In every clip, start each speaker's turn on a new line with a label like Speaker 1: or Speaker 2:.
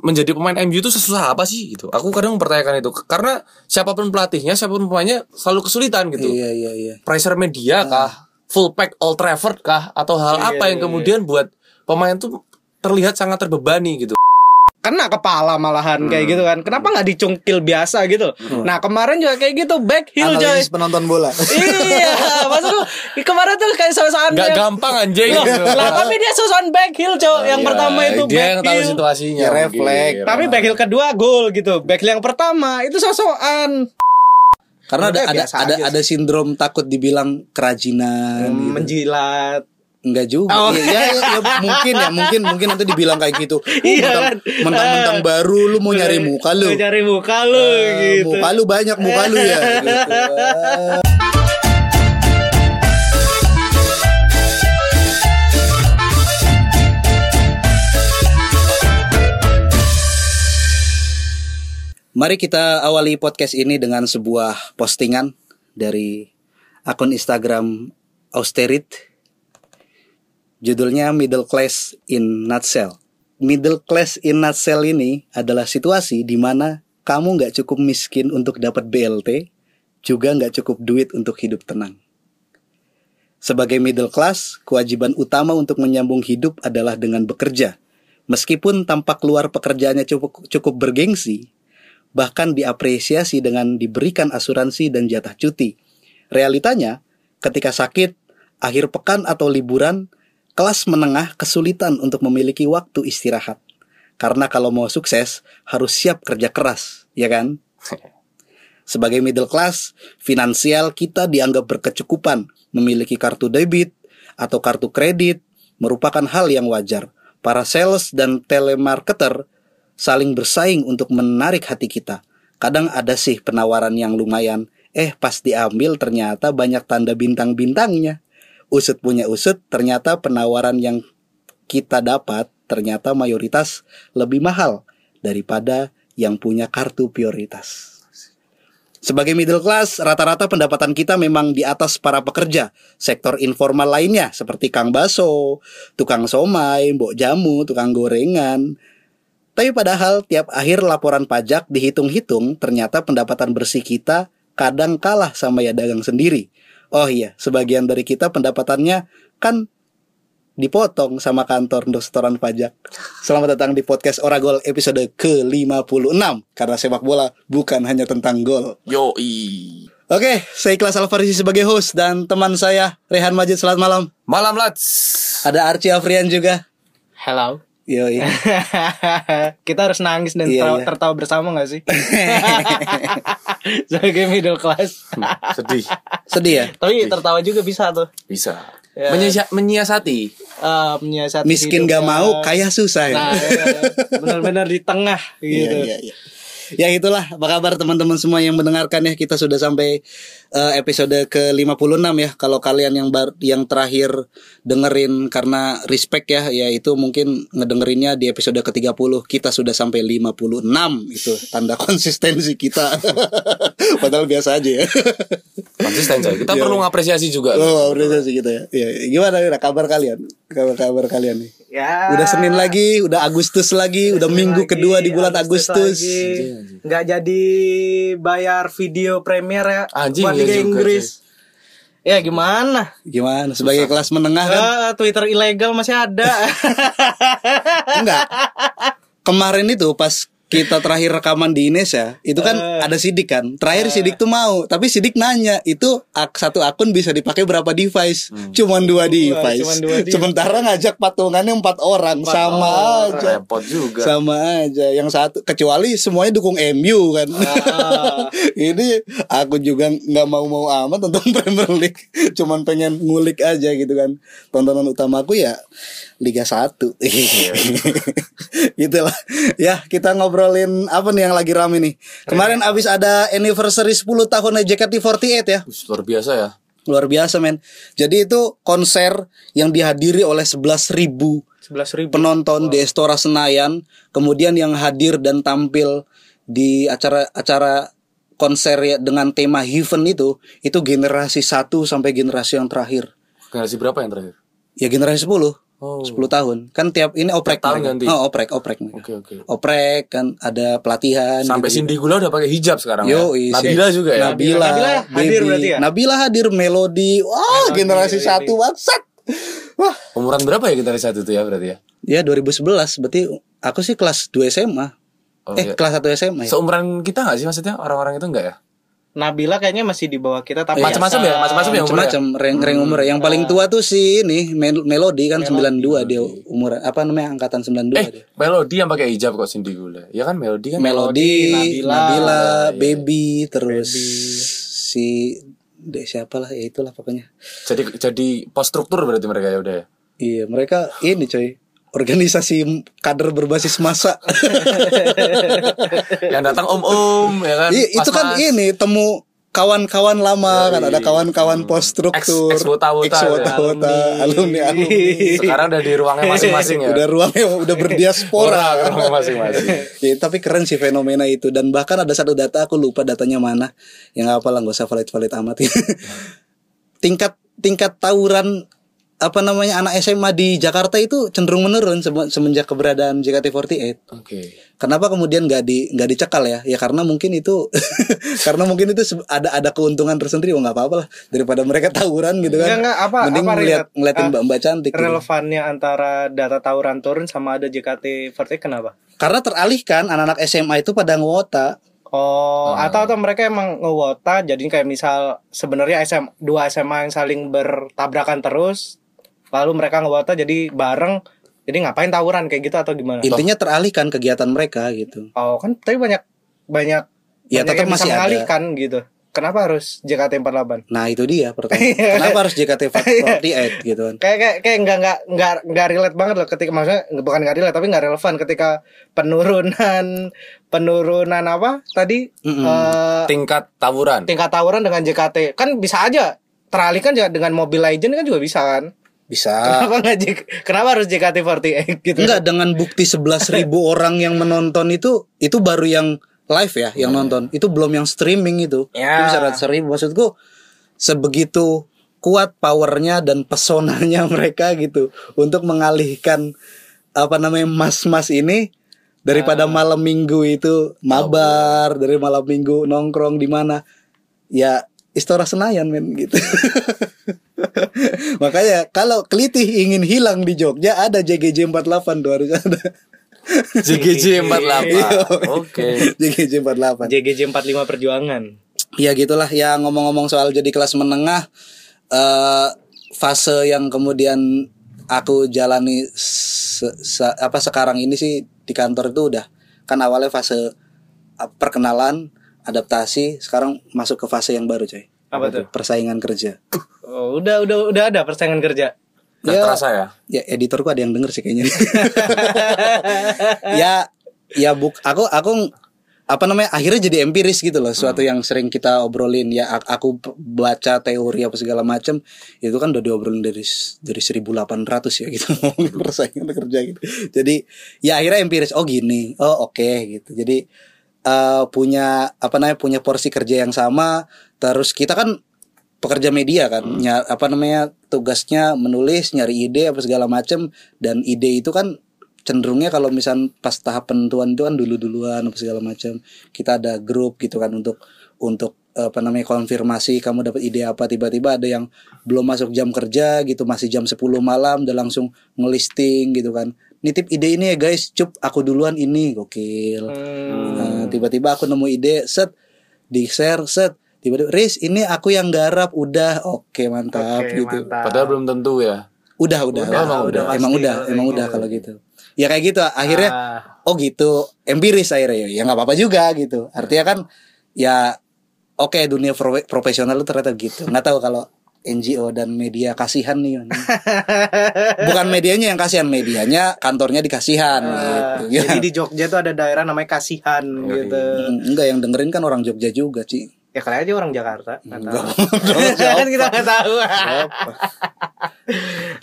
Speaker 1: menjadi pemain MU itu sesusah apa sih gitu. Aku kadang mempertanyakan itu karena siapa pun pelatihnya, siapa pun pemainnya selalu kesulitan gitu.
Speaker 2: Iya iya iya.
Speaker 1: Pressure media kah, full pack Old Trafford kah atau hal
Speaker 3: Iya,
Speaker 1: apa yang
Speaker 3: iya,
Speaker 1: kemudian buat pemain tuh terlihat sangat terbebani gitu.
Speaker 3: Kena kepala malahan kayak gitu kan. Kenapa nggak dicungkil biasa gitu? Nah kemarin juga kayak gitu back heel coy.
Speaker 2: Penonton bola.
Speaker 3: iya, maksudku kemarin tuh kayak sosokan
Speaker 1: Gak
Speaker 3: yang-
Speaker 1: gampang anjing.
Speaker 3: Loh, lah tapi dia sosokan back heel coy. yang
Speaker 1: Iya,
Speaker 3: pertama itu
Speaker 1: dia
Speaker 3: back
Speaker 1: yang tahu
Speaker 3: heel.
Speaker 1: situasinya.
Speaker 2: Ya, refleks.
Speaker 3: Tapi back heel kedua gol gitu. Back heel yang pertama itu sosokan
Speaker 2: Karena ada ada ada, ada sindrom takut dibilang kerajinan. gitu.
Speaker 3: menjilat.
Speaker 2: Enggak juga.
Speaker 3: Oh.
Speaker 2: Ya, ya, ya, ya, mungkin ya, mungkin mungkin nanti dibilang kayak gitu. Uh,
Speaker 3: Iya kan?
Speaker 2: Mentang-mentang baru lu mau nyari muka lu.
Speaker 3: Mau Nyari muka lu
Speaker 2: Eh,
Speaker 3: gitu.
Speaker 2: Muka lu banyak muka lu ya. gitu. Mari kita awali podcast ini dengan sebuah postingan dari akun Instagram Austerit. Judulnya Middle Class in Nutshell. Middle class in nutshell ini adalah situasi di mana kamu nggak cukup miskin untuk dapat BLT, juga nggak cukup duit untuk hidup tenang. Sebagai middle class, kewajiban utama untuk menyambung hidup adalah dengan bekerja. Meskipun tampak luar pekerjaannya cukup, cukup bergengsi, bahkan diapresiasi dengan diberikan asuransi dan jatah cuti. Realitanya, ketika sakit, akhir pekan atau liburan, kelas menengah kesulitan untuk memiliki waktu istirahat. Karena kalau mau sukses, harus siap kerja keras, ya kan? Sebagai middle class, finansial kita dianggap berkecukupan. Memiliki kartu debit atau kartu kredit merupakan hal yang wajar. Para sales dan telemarketer saling bersaing untuk menarik hati kita. Kadang ada sih penawaran yang lumayan. Eh, pas diambil ternyata banyak tanda bintang-bintangnya. Usut punya usut, ternyata penawaran yang kita dapat ternyata mayoritas lebih mahal daripada yang punya kartu prioritas. Sebagai middle class, rata-rata pendapatan kita memang di atas para pekerja. Sektor informal lainnya seperti kang baso, tukang somai, mbok jamu, tukang gorengan. Tapi padahal tiap akhir laporan pajak dihitung-hitung, ternyata pendapatan bersih kita kadang kalah sama ya dagang sendiri. Oh iya, sebagian dari kita pendapatannya kan dipotong sama kantor untuk setoran pajak. Selamat datang di podcast Oragol episode ke-56 karena sepak bola bukan hanya tentang gol.
Speaker 1: Yoi.
Speaker 2: Oke, saya Ikhlas Alfarisi sebagai host dan teman saya Rehan Majid selamat malam.
Speaker 1: Malam Lats.
Speaker 2: Ada Archie Afrian juga.
Speaker 3: Hello.
Speaker 2: Yoi.
Speaker 3: Kita harus nangis dan
Speaker 2: Iya,
Speaker 3: tertawa,
Speaker 2: iya.
Speaker 3: tertawa bersama gak sih? Sebagai middle class.
Speaker 1: Sedih.
Speaker 2: Sedih ya?
Speaker 3: Tapi tertawa juga bisa tuh.
Speaker 1: Bisa.
Speaker 3: Ya.
Speaker 1: Menyia- menyiasati.
Speaker 3: Eh, menyiasati
Speaker 2: Miskin
Speaker 3: hidup
Speaker 2: gak
Speaker 3: ya.
Speaker 2: mau, kaya susah ya.
Speaker 3: Nah, ya, benar-benar di tengah gitu.
Speaker 2: Iya, iya, iya. Ya itulah apa kabar teman-teman semua yang mendengarkan ya kita sudah sampai eh, episode ke-56 ya. Kalau kalian yang bar yang terakhir dengerin karena respect ya ya itu mungkin ngedengerinnya di episode ke-30 kita sudah sampai 56 itu tanda konsistensi kita. Padahal biasa aja ya.
Speaker 1: Konsisten coy. Kita
Speaker 2: Iya.
Speaker 1: perlu ngapresiasi juga.
Speaker 2: Oh, apresiasi kita ya. ya. Gimana ya kabar kalian? Kabar-kabar kalian nih.
Speaker 3: Ya.
Speaker 2: Udah Senin lagi, udah Agustus lagi, udah minggu
Speaker 3: lagi,
Speaker 2: kedua di bulan Agustus.
Speaker 3: lagi. Nggak jadi bayar video premier ya
Speaker 1: Anjing,
Speaker 3: buat
Speaker 1: iya
Speaker 3: Liga
Speaker 1: juga,
Speaker 3: Inggris. Ya gimana?
Speaker 2: Gimana? Sebagai kelas menengah kan?
Speaker 3: Ah, Twitter ilegal masih ada.
Speaker 2: Enggak. Kemarin itu pas kita terakhir rekaman di Indonesia, itu kan
Speaker 3: Eh.
Speaker 2: ada sidik kan. Terakhir sidik tuh mau, tapi sidik nanya, itu ak- satu akun bisa dipakai berapa device? Cuman dua device.
Speaker 3: cuman dua device.
Speaker 2: Sementara ngajak patungannya empat orang, sama aja.
Speaker 1: Repot juga.
Speaker 2: Sama aja. Yang satu kecuali semuanya dukung MU kan.
Speaker 3: Ah.
Speaker 2: Ini aku juga nggak mau-mau amat tentang Premier League. Cuman pengen ngulik aja gitu kan. Tontonan utamaku ya Liga 1. gitu lah. Ya, kita ngobrolin apa nih yang lagi rame nih. Kemarin abis ada anniversary 10 tahun JKT48 ya.
Speaker 1: Luar biasa ya.
Speaker 2: Luar biasa men. Jadi itu konser yang dihadiri oleh 11.000 ribu
Speaker 3: Sebelas ribu.
Speaker 2: penonton di Estora Senayan, kemudian yang hadir dan tampil di acara-acara konser ya dengan tema Heaven itu, itu generasi 1 sampai generasi yang terakhir.
Speaker 1: Generasi berapa yang terakhir?
Speaker 2: Ya generasi 10.
Speaker 1: Oh.
Speaker 2: 10 tahun. Kan tiap ini oprek
Speaker 1: tahun ganti?
Speaker 2: Oh, oprek, oprek.
Speaker 1: Oke oke.
Speaker 2: Oprek kan ada pelatihan
Speaker 1: Sampai
Speaker 2: gitu.
Speaker 1: Cindy Gula udah pakai hijab sekarang
Speaker 2: Yo,
Speaker 1: ya. Nabila juga ya.
Speaker 2: Nabila,
Speaker 3: Nabila hadir
Speaker 2: Baby.
Speaker 3: berarti ya?
Speaker 2: Nabila hadir, Melody. Wah, generasi satu bangsat. Wah,
Speaker 1: Umuran berapa ya kita dari satu itu ya berarti ya?
Speaker 2: ya 2011 berarti aku sih kelas 2 SMA.
Speaker 1: Oh,
Speaker 2: eh,
Speaker 1: iya.
Speaker 2: kelas 1 SMA ya.
Speaker 1: Seumuran kita nggak sih maksudnya orang-orang itu enggak ya?
Speaker 3: Nabila kayaknya masih di bawah kita tapi
Speaker 1: Macam-macam ya, macam-macam ya umurnya.
Speaker 2: Macam-macam rank rank umur. Yang paling tua tuh si ini Mel- Melody kan 92 dia umur apa namanya angkatan 92
Speaker 1: Eh,
Speaker 2: dia.
Speaker 1: Melody yang pakai hijab kok Cindy Gula. Ya kan Melody kan.
Speaker 2: Melody,
Speaker 3: Nabila.
Speaker 2: Nabila, Baby, terus si dek siapa lah ya itulah pokoknya.
Speaker 1: Jadi jadi post struktur berarti mereka ya udah ya.
Speaker 2: Iya, mereka ini coy. Organisasi kader berbasis masa.
Speaker 1: yang datang om-om ya kan.
Speaker 2: Iya, itu kan ini temu kawan-kawan lama kan ada kawan-kawan post struktur,
Speaker 1: Ex- ex-wota-wota,
Speaker 2: ex-wota-wota,
Speaker 1: ya.
Speaker 2: alumni, alumni.
Speaker 1: Sekarang udah di ruangnya masing-masing ya.
Speaker 2: Udah ruangnya udah berdiaspora.
Speaker 1: Ruangnya masing-masing.
Speaker 2: Ya, tapi keren sih fenomena itu dan bahkan ada satu data aku lupa datanya mana yang apa lah nggak usah valid valid amat tingkat tingkat tawuran apa namanya anak SMA di Jakarta itu cenderung menurun semenjak keberadaan JKT48
Speaker 1: Oke.
Speaker 2: Kenapa kemudian nggak di nggak dicekal ya? Ya karena mungkin itu karena mungkin itu ada ada keuntungan tersendiri, oh nggak apa-apa lah daripada mereka tawuran gitu kan.
Speaker 3: Enggak, apa-
Speaker 2: Mending
Speaker 3: apa,
Speaker 2: ngeliat ngeliatin
Speaker 3: Ah,
Speaker 2: mbak-mbak cantik. gitu.
Speaker 3: relevannya antara data tawuran turun sama ada JKT48 kenapa?
Speaker 2: Karena teralihkan anak-anak SMA itu pada ngewota.
Speaker 3: Oh, atau atau mereka emang ngewota jadi kayak misal sebenarnya SM dua SMA yang saling bertabrakan terus lalu mereka ngewota jadi bareng jadi ngapain tawuran kayak gitu atau gimana?
Speaker 2: Intinya teralihkan kegiatan mereka gitu.
Speaker 3: Oh, kan tapi banyak banyak
Speaker 2: Ya,
Speaker 3: banyak
Speaker 2: tetap
Speaker 3: yang bisa
Speaker 2: masih ada.
Speaker 3: mengalihkan gitu. Kenapa harus JKT48?
Speaker 2: Nah itu dia pertanyaan. Kenapa harus JKT48 gitu kan?
Speaker 3: Kayak kayak kayak nggak nggak nggak nggak relate banget loh ketika maksudnya bukan nggak relate tapi nggak relevan ketika penurunan penurunan apa tadi
Speaker 2: Mm-mm.
Speaker 3: eh,
Speaker 1: Tingkat tawuran.
Speaker 3: tingkat tawuran dengan JKT kan bisa aja teralihkan juga dengan Mobile Legend kan juga bisa kan
Speaker 2: Bisa.
Speaker 3: kenapa nggak J- kenapa harus JKT48 gitu
Speaker 2: Enggak dengan bukti 11.000 orang yang menonton itu itu baru yang live ya yang nonton. Itu belum yang streaming itu.
Speaker 3: Ya.
Speaker 2: Itu bisa ribu maksudku sebegitu kuat powernya dan pesonanya mereka gitu untuk mengalihkan apa namanya mas-mas ini daripada malam minggu itu mabar dari malam minggu nongkrong di mana ya Istora Senayan men gitu. Makanya kalau kelitih ingin hilang di Jogja ada JGJ 48 tuh harus ada.
Speaker 1: JGJ 48. Oke.
Speaker 2: JGJ 48.
Speaker 3: JGJ 45 perjuangan
Speaker 2: Ya gitulah ya ngomong-ngomong soal jadi kelas menengah eh fase yang kemudian aku jalani se- se- apa sekarang ini sih di kantor itu udah kan awalnya fase uh, perkenalan, adaptasi, sekarang masuk ke fase yang baru coy.
Speaker 3: Apa tuh
Speaker 2: Persaingan kerja.
Speaker 3: oh, udah udah udah ada persaingan kerja
Speaker 1: Nggak
Speaker 2: Ya.
Speaker 1: terasa ya.
Speaker 2: Ya editorku ada yang denger sih kayaknya. ya ya buk aku aku apa namanya akhirnya jadi empiris gitu loh suatu yang sering kita obrolin ya aku baca teori apa segala macam itu kan udah diobrolin dari dari 1800 ya gitu ngomongin persaingan kerja gitu jadi ya akhirnya empiris oh gini oh oke gitu jadi eh, punya apa namanya punya porsi kerja yang sama. Terus kita kan pekerja media kan nya- apa namanya tugasnya menulis nyari ide apa segala macam dan ide itu kan cenderungnya kalau misal pas tahap penentuan itu kan dulu duluan apa segala macam kita ada grup gitu kan untuk untuk apa namanya konfirmasi kamu dapat ide apa. Tiba-tiba ada yang belum masuk jam kerja gitu masih jam 10 malam udah langsung ngelisting gitu kan nitip ide ini ya guys cup aku duluan ini gokil
Speaker 3: Hmm.
Speaker 2: Nah, tiba-tiba aku nemu ide set di share set tiba-tiba Riz ini aku yang garap udah oke mantap
Speaker 3: Oke,
Speaker 2: gitu
Speaker 3: mantap.
Speaker 1: Padahal belum tentu ya.
Speaker 2: udah udah
Speaker 1: Udah, emang udah.
Speaker 2: emang udah
Speaker 3: kalau
Speaker 2: emang
Speaker 3: kayak
Speaker 2: udah
Speaker 3: gitu.
Speaker 2: kalau gitu ya kayak gitu akhirnya
Speaker 3: Ah.
Speaker 2: oh gitu empiris akhirnya ya ya nggak apa-apa juga gitu artinya kan ya oke dunia pro- profesional itu ternyata gitu nggak tahu kalau NGO dan media kasihan nih bukan medianya yang kasihan medianya kantornya dikasihan gitu ya.
Speaker 3: Ah, Jadi di Jogja tuh ada daerah namanya Kasihan gitu.
Speaker 2: Hmm, enggak yang dengerin kan orang Jogja juga sih
Speaker 3: Ya kali aja orang Jakarta. nggak tahu.
Speaker 2: Siapa?
Speaker 3: kan kita nggak tahu.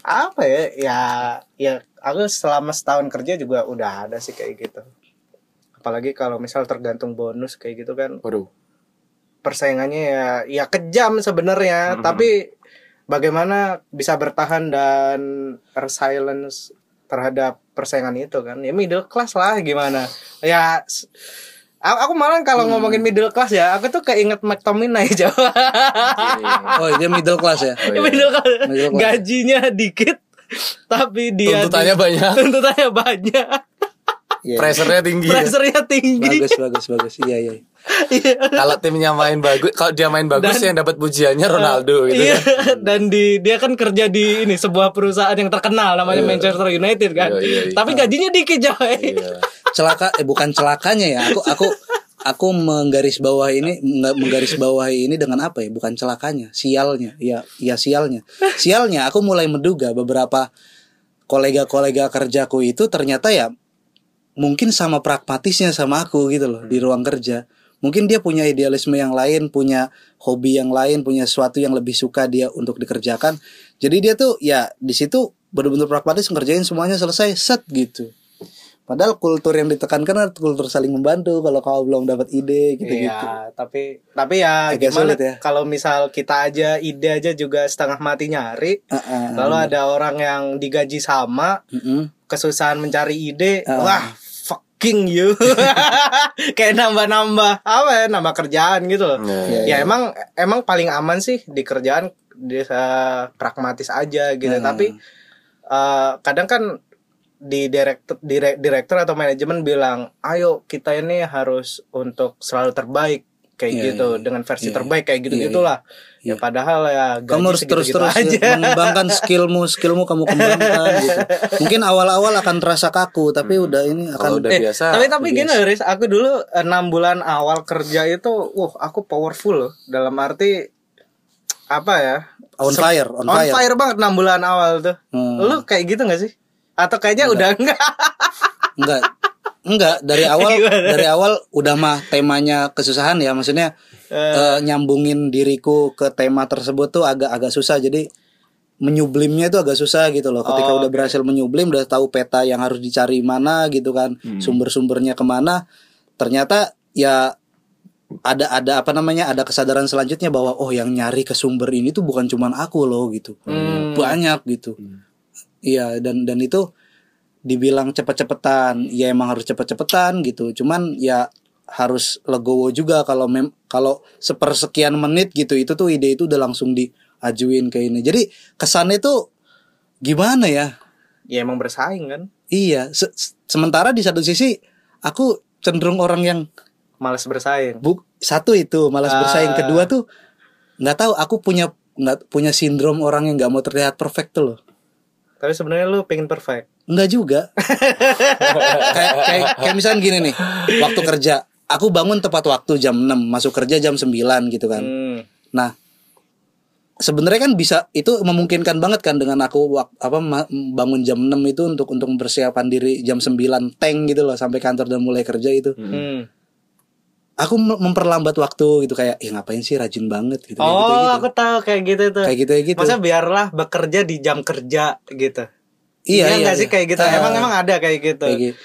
Speaker 3: Apa ya? Ya, ya aku selama setahun kerja juga udah ada sih kayak gitu. Apalagi kalau misal tergantung bonus kayak gitu kan
Speaker 1: Waduh.
Speaker 3: Persaingannya ya ya kejam sebenarnya. Tapi bagaimana bisa bertahan dan resilience terhadap persaingan itu kan ya middle class lah gimana ya aku malah kalau ngomongin middle class ya aku tuh keinget McTominay Jawa
Speaker 2: Oh, dia middle class ya.
Speaker 1: Oh, iya.
Speaker 3: middle class
Speaker 2: Middle class.
Speaker 3: gajinya dikit tapi dia
Speaker 1: Tuntutannya banyak.
Speaker 3: tuntutannya banyak
Speaker 2: Iya.
Speaker 1: Pressure-nya tinggi. ya.
Speaker 3: pressure-nya tinggi
Speaker 2: Bagus, bagus, bagus. Iya, iya.
Speaker 3: Iya.
Speaker 1: Kalau timnya main bagus, kalau dia main bagus yang dapat pujiannya Ronaldo gitu
Speaker 3: Iya,
Speaker 1: kan.
Speaker 3: dan di dia kan kerja di ini sebuah perusahaan yang terkenal namanya
Speaker 1: Iya.
Speaker 3: Manchester United kan.
Speaker 1: Iya, iya, iya.
Speaker 3: Tapi gajinya dikit coy.
Speaker 1: Iya.
Speaker 2: Celaka eh bukan celakanya ya. Aku aku aku menggaris bawah ini menggaris bawah ini dengan apa ya? Bukan celakanya, sialnya. Ya, ya sialnya. Sialnya aku mulai menduga beberapa kolega-kolega kerjaku itu ternyata ya mungkin sama pragmatisnya sama aku gitu loh di ruang kerja. Mungkin dia punya idealisme yang lain, punya hobi yang lain, punya sesuatu yang lebih suka dia untuk dikerjakan. Jadi dia tuh ya di situ benar-benar pragmatis ngerjain semuanya selesai set gitu. Padahal kultur yang ditekankan adalah kultur saling membantu kalau kau belum dapat ide gitu-gitu.
Speaker 3: Iya, tapi tapi ya
Speaker 2: Agak
Speaker 3: gimana
Speaker 2: sulit ya.
Speaker 3: kalau misal kita aja ide aja juga setengah mati nyari.
Speaker 2: Heeh.
Speaker 3: Lalu ada orang yang digaji sama,
Speaker 2: Mm-mm.
Speaker 3: kesusahan mencari ide,
Speaker 2: Ah.
Speaker 3: wah fucking you. Kayak nambah-nambah apa ya, nambah kerjaan gitu loh.
Speaker 1: Iya.
Speaker 3: ya emang emang paling aman sih di kerjaan bisa pragmatis aja gitu
Speaker 2: Hmm.
Speaker 3: tapi eh, kadang kan di direktur dire- direktur atau manajemen bilang ayo kita ini harus untuk selalu terbaik kayak
Speaker 2: Iya,
Speaker 3: gitu
Speaker 2: iya.
Speaker 3: dengan versi
Speaker 2: Iya,
Speaker 3: terbaik kayak gitu
Speaker 2: Iya,
Speaker 3: gitulah
Speaker 2: Iya.
Speaker 3: ya padahal ya gaji
Speaker 2: Kamu harus
Speaker 3: segitu-gitu
Speaker 2: terus-terus
Speaker 3: aja
Speaker 2: mengembangkan skillmu, skillmu kamu kembangkan gitu. Mungkin awal-awal akan terasa kaku, tapi udah ini akan
Speaker 1: udah
Speaker 3: Eh,
Speaker 1: biasa.
Speaker 3: tapi tapi gini Riz, aku dulu enam bulan awal kerja itu, wah aku powerful loh. Dalam arti apa ya?
Speaker 2: on fire, on,
Speaker 3: on
Speaker 2: fire.
Speaker 3: fire banget enam bulan awal tuh.
Speaker 2: Hmm.
Speaker 3: Lu kayak gitu gak sih? Atau kayaknya udah enggak?
Speaker 2: Enggak. Enggak, dari awal
Speaker 3: Gimana?
Speaker 2: dari awal udah mah temanya kesusahan ya, maksudnya eh, nyambungin diriku ke tema tersebut tuh agak agak susah. Jadi menyublimnya itu agak susah gitu loh. Ketika
Speaker 3: Oh,
Speaker 2: udah berhasil menyublim, udah tahu peta yang harus dicari mana gitu kan, sumber-sumbernya ke mana. Ternyata ya ada ada apa namanya ada kesadaran selanjutnya bahwa oh yang nyari ke sumber ini tuh bukan cuman aku loh gitu
Speaker 3: Hmm.
Speaker 2: banyak gitu iya dan dan itu dibilang cepet-cepetan ya emang harus cepet-cepetan gitu cuman ya harus legowo juga kalau mem kalau sepersekian menit gitu itu tuh ide itu udah langsung diajuin ke ini jadi kesannya tuh gimana ya
Speaker 3: Ya emang bersaing kan.
Speaker 2: iya se- se- sementara di satu sisi aku cenderung orang yang
Speaker 3: Males bersaing.
Speaker 2: Bu, satu itu malas
Speaker 3: Ah.
Speaker 2: bersaing. Kedua tuh nggak tahu aku punya nggak punya sindrom orang yang nggak mau terlihat perfect tuh loh.
Speaker 3: Tapi sebenarnya lu pengen perfect.
Speaker 2: Enggak juga. kayak kayak kayak misalnya gini nih, waktu kerja aku bangun tepat waktu jam 6, masuk kerja jam 9 gitu kan.
Speaker 3: Hmm.
Speaker 2: Nah, sebenarnya kan bisa itu memungkinkan banget kan dengan aku wak- apa bangun jam 6 itu untuk untuk mempersiapkan diri jam 9 tank gitu loh sampai kantor dan mulai kerja itu.
Speaker 3: Hmm.
Speaker 2: Aku mem- memperlambat waktu gitu kayak ya ngapain sih rajin banget gitu.
Speaker 3: Oh,
Speaker 2: gitu, gitu.
Speaker 3: aku tahu kayak gitu tuh.
Speaker 2: kayak gitu gitu.
Speaker 3: Masa biarlah bekerja di jam kerja gitu.
Speaker 2: Iya, iya, iya.
Speaker 3: sih kayak gitu.
Speaker 2: Ah,
Speaker 3: emang emang ada kayak gitu.
Speaker 2: kayak gitu.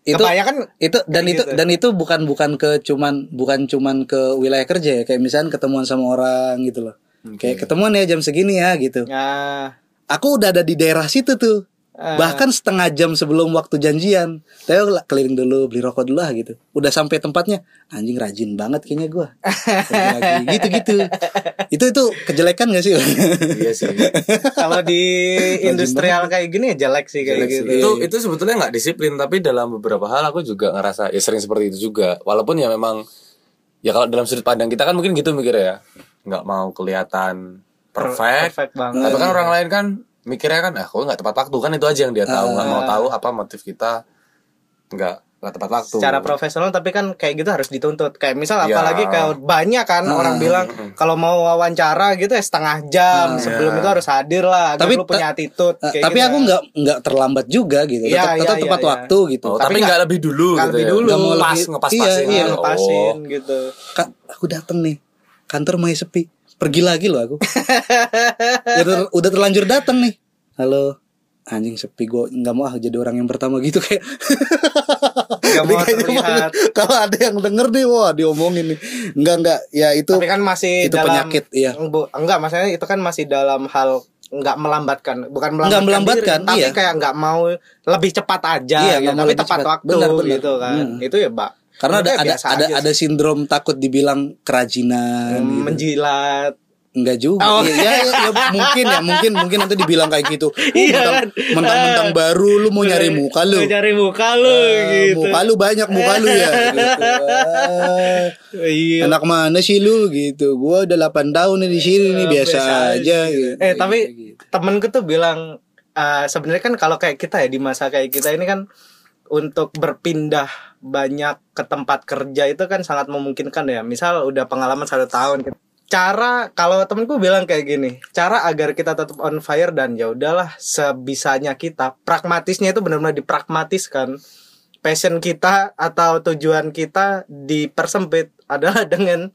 Speaker 2: Itu
Speaker 3: Kebanyakan
Speaker 2: itu dan itu
Speaker 3: gitu.
Speaker 2: dan itu bukan bukan ke cuman bukan cuman ke wilayah kerja ya kayak misalnya ketemuan sama orang gitu loh. Kayak ketemuan ya jam segini ya gitu.
Speaker 3: ya
Speaker 2: Aku udah ada di daerah situ tuh.
Speaker 3: Ah.
Speaker 2: Bahkan setengah jam sebelum waktu janjian. Aku keliling dulu beli rokok dulu lah gitu. Udah sampai tempatnya anjing rajin banget kayaknya gua. Lagi gitu-gitu. Itu itu kejelekan gak sih?
Speaker 1: Iya sih.
Speaker 3: kalau di industrial kayak gini ya jelek sih kayak gitu.
Speaker 1: itu itu sebetulnya nggak disiplin tapi dalam beberapa hal aku juga ngerasa ya sering seperti itu juga walaupun ya memang ya kalau dalam sudut pandang kita kan mungkin gitu mikirnya ya nggak mau kelihatan perfect,
Speaker 3: Perfect banget.
Speaker 1: tapi kan orang lain kan mikirnya kan ah kok nggak tepat waktu kan itu aja yang dia tahu nggak mau tahu apa motif kita nggak nggak tepat waktu
Speaker 3: Secara profesional tapi kan kayak gitu harus dituntut. Kayak misal
Speaker 1: Ya.
Speaker 3: apalagi kayak banyak kan orang bilang kalau mau wawancara gitu ya setengah jam sebelum itu harus hadir lah agar
Speaker 2: Tapi
Speaker 3: lu punya attitude.
Speaker 2: Eh,
Speaker 3: kayak
Speaker 2: tapi
Speaker 3: gitu.
Speaker 2: aku nggak nggak terlambat juga gitu.
Speaker 3: Iya,
Speaker 2: Tetap,
Speaker 3: iya,
Speaker 2: tetap
Speaker 3: iya,
Speaker 2: tepat
Speaker 3: iya.
Speaker 2: waktu gitu.
Speaker 1: Oh,
Speaker 3: Tapi nggak-
Speaker 1: lebih dulu
Speaker 3: nggak
Speaker 1: gitu
Speaker 3: lebih
Speaker 1: ya.
Speaker 3: dulu.
Speaker 1: Nggak mau
Speaker 2: Pas,
Speaker 1: lebih ngepas
Speaker 2: iya,
Speaker 1: pasin
Speaker 2: iya,
Speaker 3: Lepasin gitu.
Speaker 2: Kak, aku dateng nih. Kantor mulai sepi. Pergi lagi loh aku. udah, udah terlanjur datang nih. Halo. Anjing sepi gue nggak mau ah jadi orang yang pertama gitu kayak
Speaker 3: Gak mau terlihat.
Speaker 2: Kalau ada yang denger nih, wah diomongin nih. Enggak enggak, ya itu
Speaker 3: Tapi kan masih
Speaker 2: itu
Speaker 3: dalam
Speaker 2: penyakit.
Speaker 3: Bu, enggak, maksudnya itu kan masih dalam hal enggak melambatkan, bukan melambatkan,
Speaker 2: Nggak melambatkan,
Speaker 3: diri, tapi
Speaker 2: iya.
Speaker 3: kayak enggak mau lebih cepat aja
Speaker 2: Iya,
Speaker 3: gitu,
Speaker 2: nggak
Speaker 3: tapi tepat
Speaker 2: cepat.
Speaker 3: waktu
Speaker 2: Benar, benar.
Speaker 3: gitu kan.
Speaker 2: Hmm.
Speaker 3: Itu ya, Mbak.
Speaker 2: Karena ada ada
Speaker 3: biasa
Speaker 2: ada ada sindrom takut dibilang kerajinan. gitu.
Speaker 3: menjilat.
Speaker 2: Enggak juga.
Speaker 3: Oh.
Speaker 2: Ya, ya, ya, mungkin ya, mungkin mungkin nanti dibilang kayak gitu. Oh,
Speaker 3: Iya
Speaker 2: mentang-
Speaker 3: kan?
Speaker 2: Mentang-mentang baru lu mau nyari muka lu.
Speaker 3: Mau Nyari muka lu
Speaker 2: Eh,
Speaker 3: gitu.
Speaker 2: Muka lu banyak muka lu ya gitu. Ah,
Speaker 3: Iya.
Speaker 2: Anak mana sih lu gitu. Gua udah 8 tahun nih di sini nih biasa, aja gitu.
Speaker 3: Eh tapi
Speaker 2: Gitu.
Speaker 3: temenku tuh bilang eh, sebenarnya kan kalau kayak kita ya di masa kayak kita ini kan untuk berpindah banyak ke tempat kerja itu kan sangat memungkinkan ya. Misal udah pengalaman satu tahun. Cara kalau temenku bilang kayak gini, cara agar kita tetap on fire dan ya udahlah sebisanya kita, pragmatisnya itu benar-benar dipragmatiskan. Passion kita atau tujuan kita dipersempit adalah dengan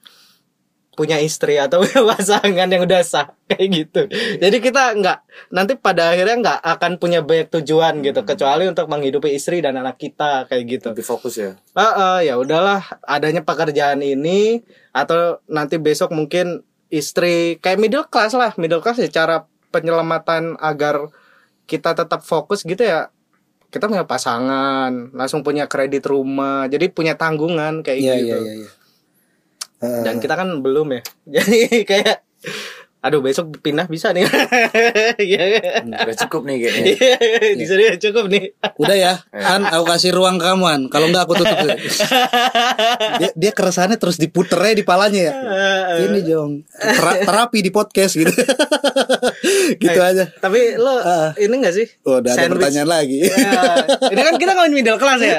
Speaker 3: punya istri atau punya pasangan yang udah sah kayak gitu. Jadi kita nggak nanti pada akhirnya nggak akan punya banyak tujuan gitu kecuali untuk menghidupi istri dan anak kita kayak gitu.
Speaker 1: Lebih fokus ya.
Speaker 3: Ah, ah, ya udahlah adanya pekerjaan ini atau nanti besok mungkin istri kayak middle class lah middle class ya cara penyelamatan agar kita tetap fokus gitu ya kita punya pasangan langsung punya kredit rumah jadi punya tanggungan kayak
Speaker 2: Iya
Speaker 3: gitu
Speaker 2: iya iya. iya. Eh,
Speaker 3: dan kita kan belum ya. Jadi kayak aduh besok pindah bisa nih Iya.
Speaker 1: Udah cukup nih kayaknya.
Speaker 3: di sini cukup nih
Speaker 2: Udah ya, Han, aku kasih ruang kamu Han. Kalau enggak aku tutup. dia, dia keresahannya terus diputer aja di palanya ya. Ini Jong, Tera- terapi di podcast gitu. gitu
Speaker 3: Eh,
Speaker 2: aja.
Speaker 3: tapi lo
Speaker 2: Ah.
Speaker 3: ini gak sih
Speaker 2: Oh, udah ada
Speaker 3: Sandwich.
Speaker 2: pertanyaan lagi.
Speaker 3: Ya, ini kan kita ngomongin middle class ya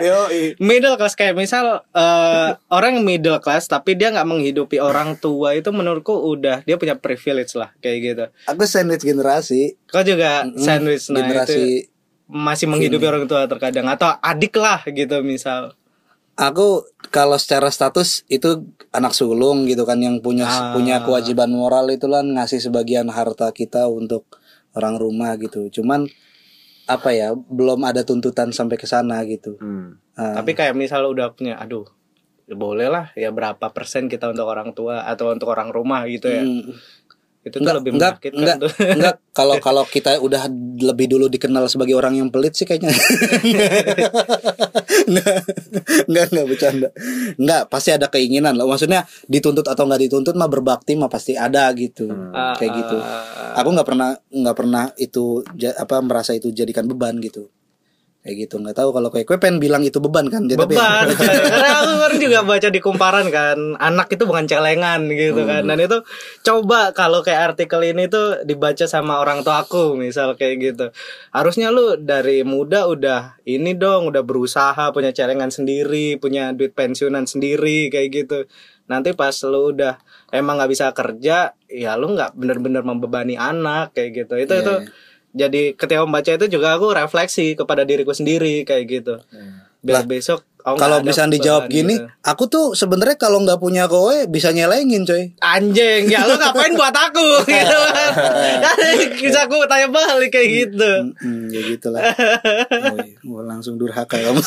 Speaker 3: middle class kayak misal eh, orang yang middle class tapi dia nggak menghidupi orang tua itu menurutku udah dia punya privilege lah kayak gitu
Speaker 2: Aku sandwich generasi.
Speaker 3: kau juga sandwich nah
Speaker 2: generasi
Speaker 3: itu masih menghidupi orang tua terkadang atau adik lah gitu misal
Speaker 2: Aku kalau secara status itu anak sulung gitu kan yang punya
Speaker 3: Ah.
Speaker 2: punya kewajiban moral itu kan ngasih sebagian harta kita untuk orang rumah gitu. Cuman apa ya belum ada tuntutan sampai ke sana gitu.
Speaker 1: Hmm.
Speaker 2: Ah,
Speaker 3: tapi kayak misal udah punya aduh ya boleh lah ya berapa persen kita untuk orang tua atau untuk orang rumah gitu ya
Speaker 2: mm,
Speaker 3: itu tuh
Speaker 2: enggak
Speaker 3: lebih
Speaker 2: enggak
Speaker 3: menyakitkan
Speaker 2: enggak
Speaker 3: tuh
Speaker 2: enggak kalau kalau kita udah lebih dulu dikenal sebagai orang yang pelit sih kayaknya. enggak enggak enggak bercanda. Enggak pasti ada keinginan loh. Maksudnya dituntut atau nggak dituntut mah berbakti mah pasti ada gitu.
Speaker 3: Ah,
Speaker 2: Kayak gitu.
Speaker 3: ah,
Speaker 2: aku nggak pernah nggak pernah itu apa merasa itu jadikan beban gitu kayak gitu nggak tahu kalau kayak gue pengen bilang itu beban kan dia tapi
Speaker 3: beban. Karena aku kemarin juga baca di kumparan kan anak itu bukan celengan gitu kan. Dan itu coba kalau kayak artikel ini tuh dibaca sama orang tua aku misal kayak gitu. Harusnya lu dari muda udah ini dong udah berusaha punya celengan sendiri punya duit pensiunan sendiri kayak gitu. Nanti pas lu udah emang nggak bisa kerja ya lu nggak bener-bener membebani anak kayak gitu. Itu
Speaker 2: Iya,
Speaker 3: itu
Speaker 2: iya.
Speaker 3: Jadi ketika membaca itu juga aku refleksi kepada diriku sendiri kayak gitu biar besok aku
Speaker 2: kalau misalnya dijawab gini
Speaker 3: gitu.
Speaker 2: aku tuh sebenarnya kalau nggak punya kowe bisa nyelengin coy
Speaker 3: anjing ya lu ngapain buat aku gitu kan bisa aku tanya balik kayak gitu
Speaker 2: Hmm, ya gitulah. Oh, iya. Gua langsung durhaka kamu.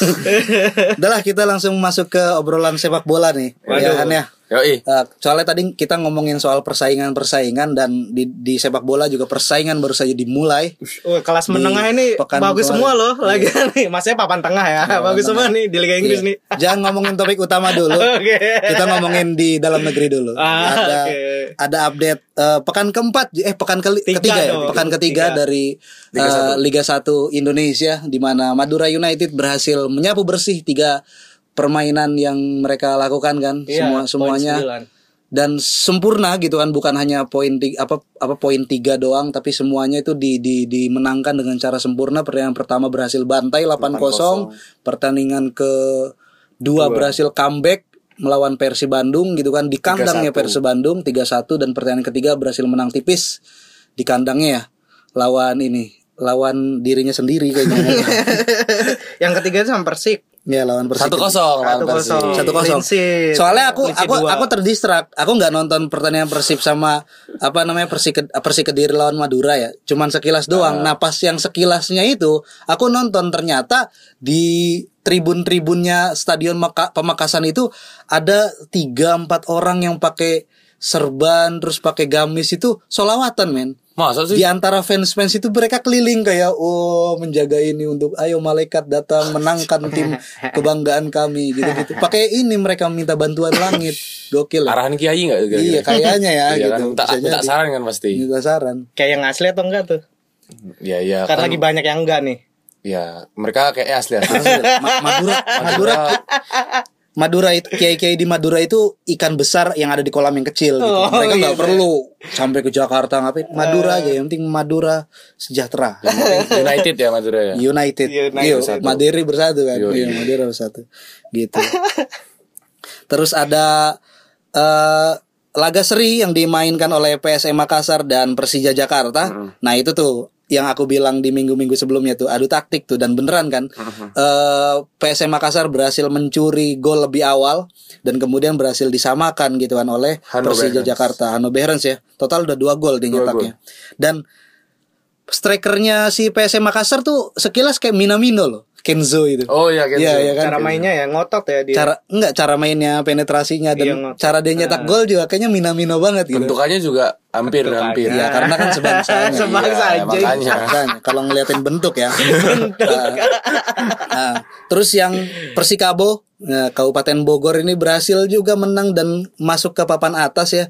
Speaker 2: Udahlah kita langsung masuk ke obrolan sepak bola nih. Ya, Han, ya.
Speaker 1: Yoi.
Speaker 2: Eh, soalnya tadi kita ngomongin soal persaingan-persaingan dan di, di sepak bola juga persaingan baru saja dimulai.
Speaker 3: Wah, kelas
Speaker 2: Di
Speaker 3: menengah ini
Speaker 2: pekan
Speaker 3: bagus
Speaker 2: kemarin.
Speaker 3: semua loh lagi nih maksudnya papan tengah ya bagus semua nih di Liga Inggris
Speaker 2: Iya.
Speaker 3: nih
Speaker 2: Jangan ngomongin topik utama dulu.
Speaker 3: Oke.
Speaker 2: Kita ngomongin di dalam negeri dulu.
Speaker 3: Ah,
Speaker 2: ada
Speaker 3: oke.
Speaker 2: ada update eh, pekan keempat eh pekan keli-
Speaker 3: Tiga
Speaker 2: ketiga ya, pekan ketiga
Speaker 3: Tiga.
Speaker 2: dari eh, Liga 1 Indonesia di mana Madura United berhasil menyapu bersih tiga permainan yang mereka lakukan kan
Speaker 3: Iya,
Speaker 2: semua semuanya. dan sempurna gitu kan bukan hanya poin tiga, apa apa poin tiga doang tapi semuanya itu di, di dimenangkan dengan cara sempurna. Pertandingan pertama berhasil bantai 8-0 pertandingan ke dua berhasil comeback melawan Persi Bandung gitu kan di kandangnya
Speaker 1: 3-1.
Speaker 2: Persi Bandung 3-1 dan pertandingan ketiga berhasil menang tipis di kandangnya ya. Lawan ini lawan dirinya sendiri kayaknya.
Speaker 3: Yang ketiga itu sama Persik
Speaker 2: Ya lawan Persik.
Speaker 1: Satu kosong
Speaker 3: Satu
Speaker 1: Persib.
Speaker 3: kosong.
Speaker 2: Satu kosong. Soalnya aku aku
Speaker 3: dua.
Speaker 2: aku terdistrak. Aku nggak nonton pertandingan Persib sama apa namanya Persik Persik Kediri lawan Madura ya. Cuman sekilas doang. Nah, pas yang sekilasnya itu aku nonton ternyata di tribun-tribunnya Stadion Maka- Pemakasan itu ada tiga empat orang yang pakai serban terus pakai gamis itu solawatan men.
Speaker 1: Masa sih?
Speaker 2: Di antara fans-fans itu mereka keliling kayak oh menjaga ini untuk ayo malaikat datang menangkan tim kebanggaan kami gitu-gitu. Pakai ini mereka minta bantuan langit. Gokil. ya.
Speaker 1: Arahan kiai enggak
Speaker 2: Iya kayaknya ya
Speaker 1: Iya kan,
Speaker 2: gitu.
Speaker 1: minta, minta
Speaker 2: jadi.
Speaker 1: saran kan pasti.
Speaker 2: Minta saran.
Speaker 3: Kayak yang asli atau enggak tuh?
Speaker 1: Ya ya
Speaker 3: Kan
Speaker 1: kan.
Speaker 3: lagi banyak yang enggak nih.
Speaker 1: Ya, mereka kayak asli asli.
Speaker 2: Ma- Madura Madura Madura itu kiai-kiai di Madura itu ikan besar yang ada di kolam yang kecil gitu.
Speaker 3: Oh,
Speaker 2: Mereka nggak
Speaker 3: iya,
Speaker 2: perlu sampai ke Jakarta ngapain. Madura aja yang penting Madura sejahtera.
Speaker 1: United ya Madura ya.
Speaker 2: United.
Speaker 3: United
Speaker 2: Iya,
Speaker 1: bersatu.
Speaker 2: Madiri bersatu kan. Iya, Madura bersatu. Gitu. Terus ada eh laga seri yang dimainkan oleh PSM Makassar dan Persija Jakarta. Nah, itu tuh yang aku bilang di minggu-minggu sebelumnya tuh adu taktik tuh dan beneran kan. eh PSM Makassar berhasil mencuri gol lebih awal dan kemudian berhasil disamakan gitu kan oleh Persija
Speaker 1: Behrens.
Speaker 2: Jakarta. Hanno Behrens ya. Total udah dua gol dia
Speaker 1: Dua
Speaker 2: nyetaknya. Dan strikernya si PSM Makassar tuh sekilas kayak Minamino loh, Kenzo itu.
Speaker 1: Oh iya kan.
Speaker 2: Iya, iya kan.
Speaker 3: Cara mainnya ya ngotot ya dia.
Speaker 2: Cara enggak cara mainnya, penetrasinya
Speaker 3: Iya,
Speaker 2: dan
Speaker 3: ngot-
Speaker 2: cara dia nyetak gol juga kayaknya Minamino banget gitu.
Speaker 1: Bentukannya juga hampir-hampir.
Speaker 2: Ya karena kan sebangsanya.
Speaker 3: Sebangsa
Speaker 1: Iya,
Speaker 3: aja.
Speaker 1: makanya.
Speaker 2: Makanya, kalau ngeliatin bentuk ya. Nah, nah, terus yang Persikabo nah, Kabupaten Bogor ini berhasil juga menang dan masuk ke papan atas ya.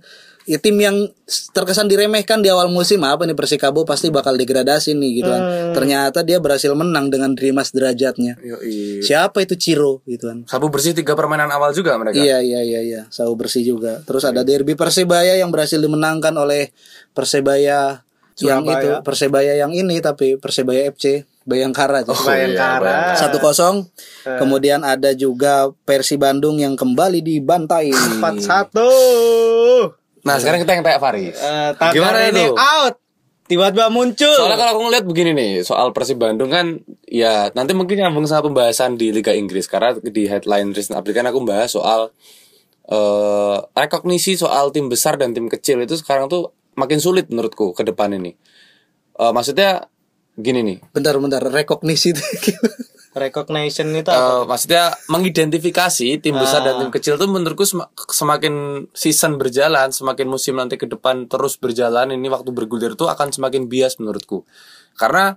Speaker 2: Ya, tim yang terkesan diremehkan di awal musim apa nih Persikabo pasti bakal degradasi nih gitu kan. Ternyata dia berhasil menang dengan Dimas derajatnya.
Speaker 1: Yoi.
Speaker 2: Siapa itu Ciro gitu kan.
Speaker 1: Sabu bersih tiga permainan awal juga mereka.
Speaker 2: Iya iya iya iya, Sahu bersih juga. Terus ada derby Persebaya yang berhasil dimenangkan oleh Persebaya yang
Speaker 3: Surabaya.
Speaker 2: itu Persebaya yang ini tapi Persebaya FC Bayangkara.
Speaker 1: Oh,
Speaker 3: Bayangkara.
Speaker 2: Satu kosong. Kemudian ada juga Persi Bandung yang kembali dibantai.
Speaker 3: Empat satu.
Speaker 1: Nah sekarang kita yang tanya Faris.
Speaker 3: Eh, Tagar
Speaker 1: Gimana
Speaker 3: ini
Speaker 1: itu?
Speaker 3: out. Tiba-tiba muncul.
Speaker 1: Soalnya kalau aku ngeliat begini nih soal Persib Bandung kan ya nanti mungkin nyambung sama pembahasan di Liga Inggris karena di headline recent update kan aku bahas soal eh rekognisi soal tim besar dan tim kecil itu sekarang tuh makin sulit menurutku ke depan ini. Eh maksudnya gini nih.
Speaker 2: Bentar bentar rekognisi itu.
Speaker 3: Recognition itu apa?
Speaker 1: maksudnya mengidentifikasi tim besar dan tim kecil tuh menurutku sem- semakin season berjalan, semakin musim nanti ke depan terus berjalan ini waktu bergulir tuh akan semakin bias menurutku. Karena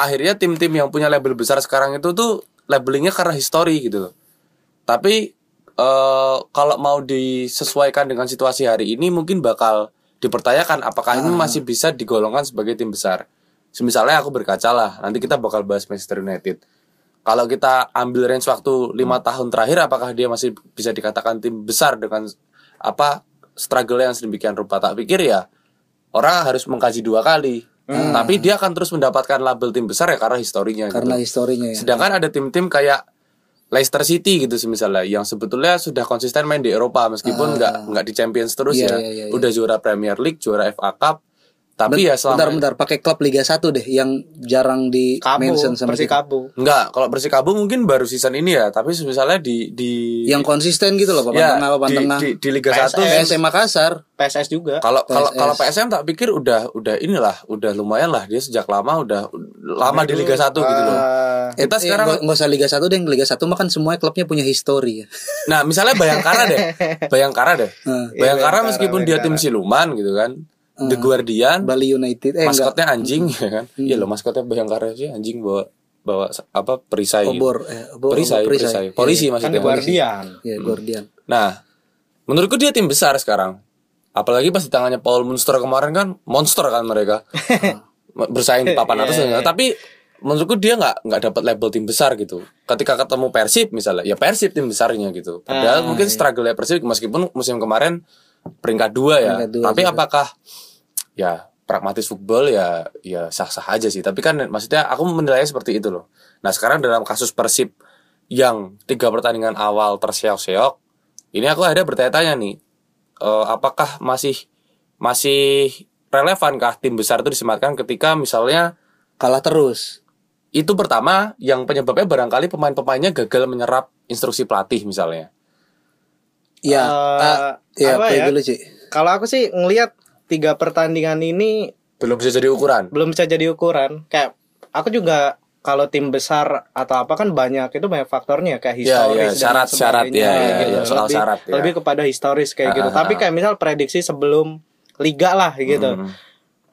Speaker 1: akhirnya tim-tim yang punya label besar sekarang itu tuh labelingnya karena histori gitu loh. Tapi eh kalau mau disesuaikan dengan situasi hari ini mungkin bakal dipertanyakan apakah ini masih bisa digolongkan sebagai tim besar. Misalnya aku berkaca lah, nanti kita bakal bahas Manchester United. Kalau kita ambil range waktu lima tahun terakhir, apakah dia masih bisa dikatakan tim besar dengan apa struggle yang sedemikian rupa? Tak pikir ya orang harus mengkaji dua kali. Tapi dia akan terus mendapatkan label tim besar ya karena historinya. gitu.
Speaker 2: Karena historinya ya.
Speaker 1: Sedangkan ada tim-tim kayak Leicester City gitu sih misalnya yang sebetulnya sudah konsisten main di Eropa meskipun nggak nggak di Champions terus
Speaker 2: Iya,
Speaker 1: ya.
Speaker 2: iya, iya, iya.
Speaker 1: Udah juara Premier League, juara FA Cup. Tapi ya selama
Speaker 2: Bentar bentar pakai klub Liga 1 deh yang jarang di
Speaker 3: Kabu.
Speaker 2: mention sama kita.
Speaker 3: Persikabu.
Speaker 1: Enggak, kalau Persikabo mungkin baru season ini ya, tapi misalnya di di
Speaker 2: Yang konsisten gitu loh papan
Speaker 1: ya,
Speaker 2: tengah papan
Speaker 1: di,
Speaker 2: tengah.
Speaker 1: di, di Liga
Speaker 3: PSM.
Speaker 1: 1
Speaker 2: PSM Makassar.
Speaker 3: PSS juga.
Speaker 1: kalau kalau
Speaker 2: PSS.
Speaker 1: kalau PSM tak pikir udah udah inilah, udah lumayan lah dia sejak lama udah lama di Liga 1 gitu loh.
Speaker 3: Eh,
Speaker 1: Kita
Speaker 2: Eh,
Speaker 1: sekarang
Speaker 2: nggak nggak usah Liga 1 deh, Liga 1 mah kan semua klubnya punya histori ya.
Speaker 1: Nah, misalnya Bayangkara deh. Bayangkara deh.
Speaker 2: Hmm.
Speaker 1: Bayangkara
Speaker 3: Bayangkara,
Speaker 1: meskipun dia tim siluman gitu kan. The Guardian,
Speaker 2: Bali United eh enggak
Speaker 1: maskotnya anjing ya kan. Iya loh, maskotnya Bayangkara sih anjing bawa bawa apa perisai. gitu.
Speaker 2: obor eh obor,
Speaker 1: Perisai,
Speaker 2: obor,
Speaker 1: perisai. Polisi
Speaker 3: kan
Speaker 1: maksudnya.
Speaker 3: di Guardian.
Speaker 2: Ya, Guardian.
Speaker 1: Nah, menurutku dia tim besar sekarang. Apalagi pas di tangannya Paul Munster kemarin kan monster kan mereka. Bersaing di papan atas. Tapi menurutku dia nggak nggak dapat label tim besar gitu. Ketika ketemu Persib misalnya, ya Persib tim besarnya gitu. Padahal mungkin struggle ya Persib meskipun musim kemarin peringkat dua ya.
Speaker 2: Peringkat dua
Speaker 1: Tapi
Speaker 2: juga.
Speaker 1: apakah ya pragmatis football ya ya sah-sah aja sih. Tapi kan maksudnya aku menilainya seperti itu loh. Nah sekarang dalam kasus Persib yang tiga pertandingan awal terseok-seok, ini aku ada bertanya-tanya nih, eh, apakah masih masih relevankah tim besar itu disematkan ketika misalnya
Speaker 2: Kalah terus.
Speaker 1: Itu pertama yang penyebabnya barangkali pemain-pemainnya gagal menyerap instruksi pelatih misalnya.
Speaker 2: Ya,
Speaker 3: Eh,
Speaker 2: ah, ya,
Speaker 3: apa
Speaker 2: play
Speaker 3: ya?
Speaker 2: dulu sih.
Speaker 3: Kalau aku sih ngelihat tiga pertandingan ini
Speaker 1: Belum bisa jadi ukuran.
Speaker 3: belum bisa jadi ukuran. Kayak aku juga kalau tim besar atau apa kan banyak itu banyak faktornya kayak
Speaker 1: Ya,
Speaker 3: historis
Speaker 1: ya,
Speaker 3: dan
Speaker 1: syarat-syarat,
Speaker 3: sebagainya,
Speaker 1: ya, ya,
Speaker 3: kayak gitu.
Speaker 1: ya, soal
Speaker 3: lebih,
Speaker 1: syarat, ya.
Speaker 3: lebih kepada historis kayak
Speaker 1: Ah,
Speaker 3: gitu.
Speaker 1: ah,
Speaker 3: Tapi
Speaker 1: ah.
Speaker 3: kayak misal prediksi sebelum liga lah gitu.
Speaker 1: Hmm.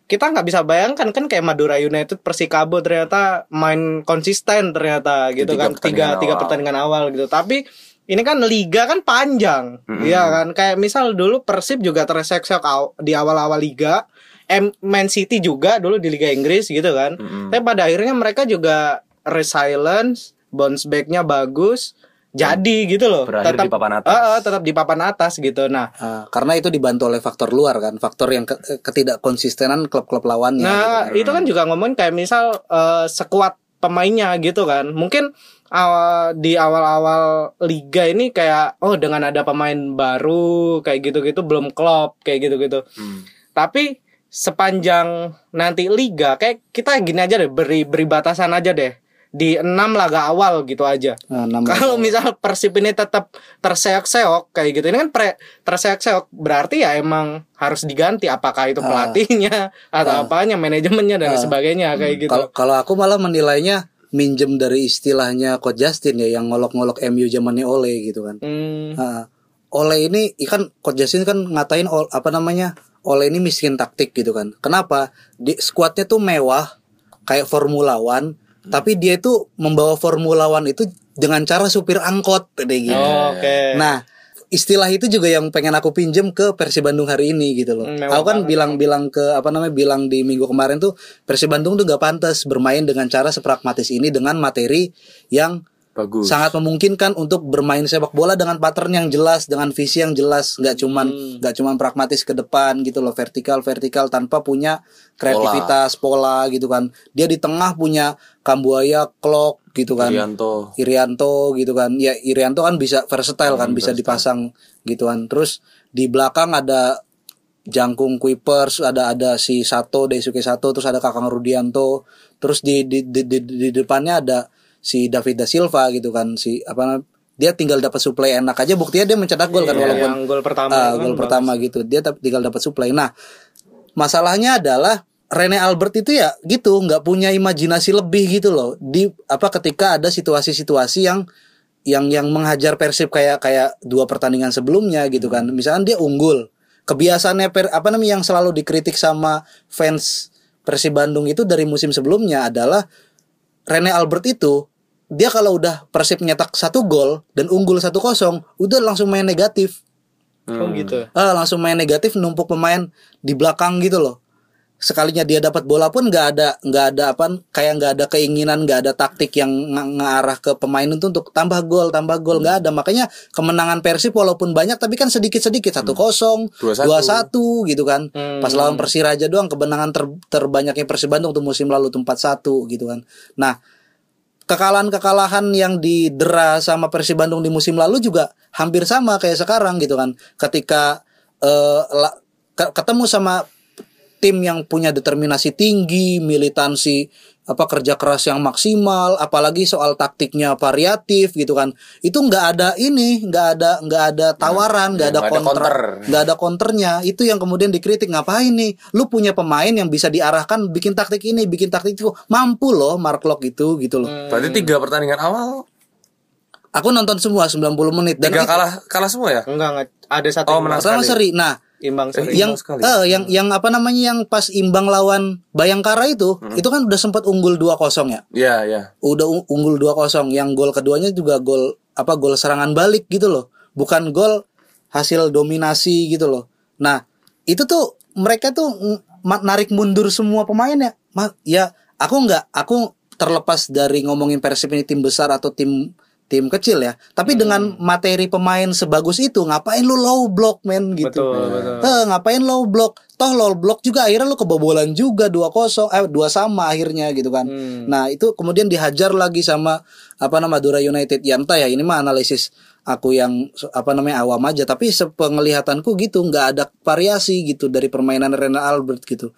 Speaker 3: Kita nggak bisa bayangkan kan kayak Madura United Persikabo ternyata main konsisten ternyata gitu
Speaker 1: tiga
Speaker 3: kan tiga
Speaker 1: pertandingan
Speaker 3: tiga
Speaker 1: awal.
Speaker 3: pertandingan awal gitu. Tapi ini kan liga kan panjang,
Speaker 1: Mm-mm.
Speaker 3: Iya kan? Kayak misal dulu Persib juga terseok-seok di awal-awal liga, M Man City juga dulu di Liga Inggris gitu kan.
Speaker 1: Mm-mm.
Speaker 3: Tapi pada akhirnya mereka juga resilience, bounce back-nya bagus, jadi gitu loh.
Speaker 1: Berakhir di papan atas.
Speaker 3: Eh, eh, tetap di papan atas gitu. Nah,
Speaker 2: Ah, karena itu dibantu oleh faktor luar kan, faktor yang ke- ketidakkonsistenan klub-klub lawannya.
Speaker 3: nah
Speaker 2: gitu.
Speaker 3: itu kan juga ngomongin kayak misal eh, sekuat pemainnya gitu kan. Mungkin awal di awal-awal liga ini kayak oh dengan ada pemain baru kayak gitu-gitu belum klop kayak gitu-gitu.
Speaker 1: Hmm.
Speaker 3: Tapi sepanjang nanti liga kayak kita gini aja deh beri beri batasan aja deh di enam laga awal gitu aja.
Speaker 2: Nah,
Speaker 3: Kalau misal Persib ini tetap terseok-seok kayak gitu, ini kan pre terseok-seok berarti ya emang harus diganti apakah itu pelatihnya atau apanya manajemennya dan sebagainya kayak gitu.
Speaker 2: Kalau kalau aku malah menilainya minjem dari istilahnya Coach Justin ya yang ngolok-ngolok MU zamannya Ole gitu kan.
Speaker 3: Hmm,
Speaker 2: Ah, Ole ini ikan Coach Justin kan ngatain Ol- apa namanya Ole ini miskin taktik gitu kan. Kenapa? Di skuadnya tuh mewah kayak Formula One, tapi dia itu membawa Formula One itu dengan cara supir angkot kayak gitu.
Speaker 3: Oh, Oke.
Speaker 2: Nah, istilah itu juga yang pengen aku pinjem ke Persib Bandung hari ini gitu loh.
Speaker 3: Mewah
Speaker 2: aku kan bilang-bilang ke apa namanya bilang di minggu kemarin tuh Persib Bandung tuh gak pantas bermain dengan cara sepragmatis ini dengan materi yang
Speaker 1: Bagus.
Speaker 2: sangat memungkinkan untuk bermain sepak bola dengan pattern yang jelas dengan visi yang jelas. Nggak cuman nggak cuman pragmatis ke depan gitu loh. Vertikal vertikal tanpa punya kreativitas pola, gitu kan. Dia di tengah punya Kambuaya Klok gitu kan.
Speaker 1: Irianto.
Speaker 2: Irianto gitu kan. Ya Irianto kan bisa versatile kan bisa dipasang gitu kan. Terus di belakang ada Jangkung Kuipers ada ada si Sato Daisuke Sato terus ada Kakang Rudianto. Terus di di di, di, di depannya ada si David da Silva gitu kan si apa dia tinggal dapat supply enak aja buktinya dia mencetak gol kan
Speaker 3: Iya,
Speaker 2: walaupun
Speaker 3: yang gol pertama kan
Speaker 2: gol
Speaker 3: bagus.
Speaker 2: pertama gitu dia tinggal dapat supply nah masalahnya adalah Rene Albert itu ya gitu nggak punya imajinasi lebih gitu loh. Di apa ketika ada situasi-situasi yang yang yang menghajar Persib kayak kayak dua pertandingan sebelumnya gitu kan. Misalkan dia unggul kebiasaannya per, apa namanya yang selalu dikritik sama fans Persib Bandung itu dari musim sebelumnya adalah Rene Albert itu dia kalau udah Persib nyetak satu gol dan unggul satu kosong udah langsung main negatif.
Speaker 3: Oh gitu.
Speaker 2: ah langsung main negatif numpuk pemain di belakang gitu loh. Sekalinya dia dapat bola pun nggak ada nggak ada apa kayak nggak ada keinginan nggak ada taktik yang ng- ngarah ke pemain itu untuk tambah gol tambah gol nggak ada. Makanya kemenangan Persib walaupun banyak tapi kan sedikit sedikit satu kosong
Speaker 1: Dua satu.
Speaker 2: satu gitu kan.
Speaker 3: Hmm.
Speaker 2: pas lawan Persiraja doang kemenangan ter- terbanyaknya Persib Bandung tuh musim lalu tuh 4-1 gitu kan. Nah kekalahan-kekalahan yang didera sama Persib Bandung di musim lalu juga hampir sama kayak sekarang gitu kan. Ketika eh, la- ke- ketemu sama tim yang punya determinasi tinggi, militansi apa kerja keras yang maksimal, apalagi soal taktiknya variatif gitu kan. Itu nggak ada ini, nggak ada nggak ada tawaran, nggak
Speaker 1: ya,
Speaker 2: ada
Speaker 1: counter.
Speaker 2: nggak ada counternya. Itu yang kemudian dikritik ngapain nih? Lu punya pemain yang bisa diarahkan bikin taktik ini, bikin taktik itu. Mampu loh Mark Locke itu gitu loh.
Speaker 1: Berarti tiga pertandingan awal
Speaker 2: Aku nonton semua 90 menit dan
Speaker 1: tiga
Speaker 2: itu-
Speaker 1: kalah kalah semua ya?
Speaker 3: Enggak, enggak. Ada satu
Speaker 1: Oh, menang
Speaker 2: seri. Nah,
Speaker 3: imbang seri.
Speaker 2: yang
Speaker 1: sekali.
Speaker 2: eh yang yang apa namanya yang pas imbang lawan Bayangkara itu, itu kan udah sempat unggul 2-0 ya.
Speaker 1: Iya, iya.
Speaker 2: Udah un- unggul 2-0. Yang gol keduanya juga gol apa gol serangan balik gitu loh. Bukan gol hasil dominasi gitu loh. Nah, itu tuh mereka tuh narik mundur semua pemainnya. Ma- ya, aku nggak aku terlepas dari ngomongin Persib ini tim besar atau tim tim kecil ya. Tapi dengan materi pemain sebagus itu, ngapain lu low block men gitu.
Speaker 3: Betul, betul.
Speaker 2: Eh, ngapain low block? Toh low block juga akhirnya lu kebobolan juga 2-0 eh 2 sama akhirnya gitu kan.
Speaker 3: Hmm.
Speaker 2: Nah, itu kemudian dihajar lagi sama apa nama Madura United. Ya entah ya ini mah analisis aku yang apa namanya awam aja tapi sepenglihatanku gitu nggak ada variasi gitu dari permainan Rena Albert gitu.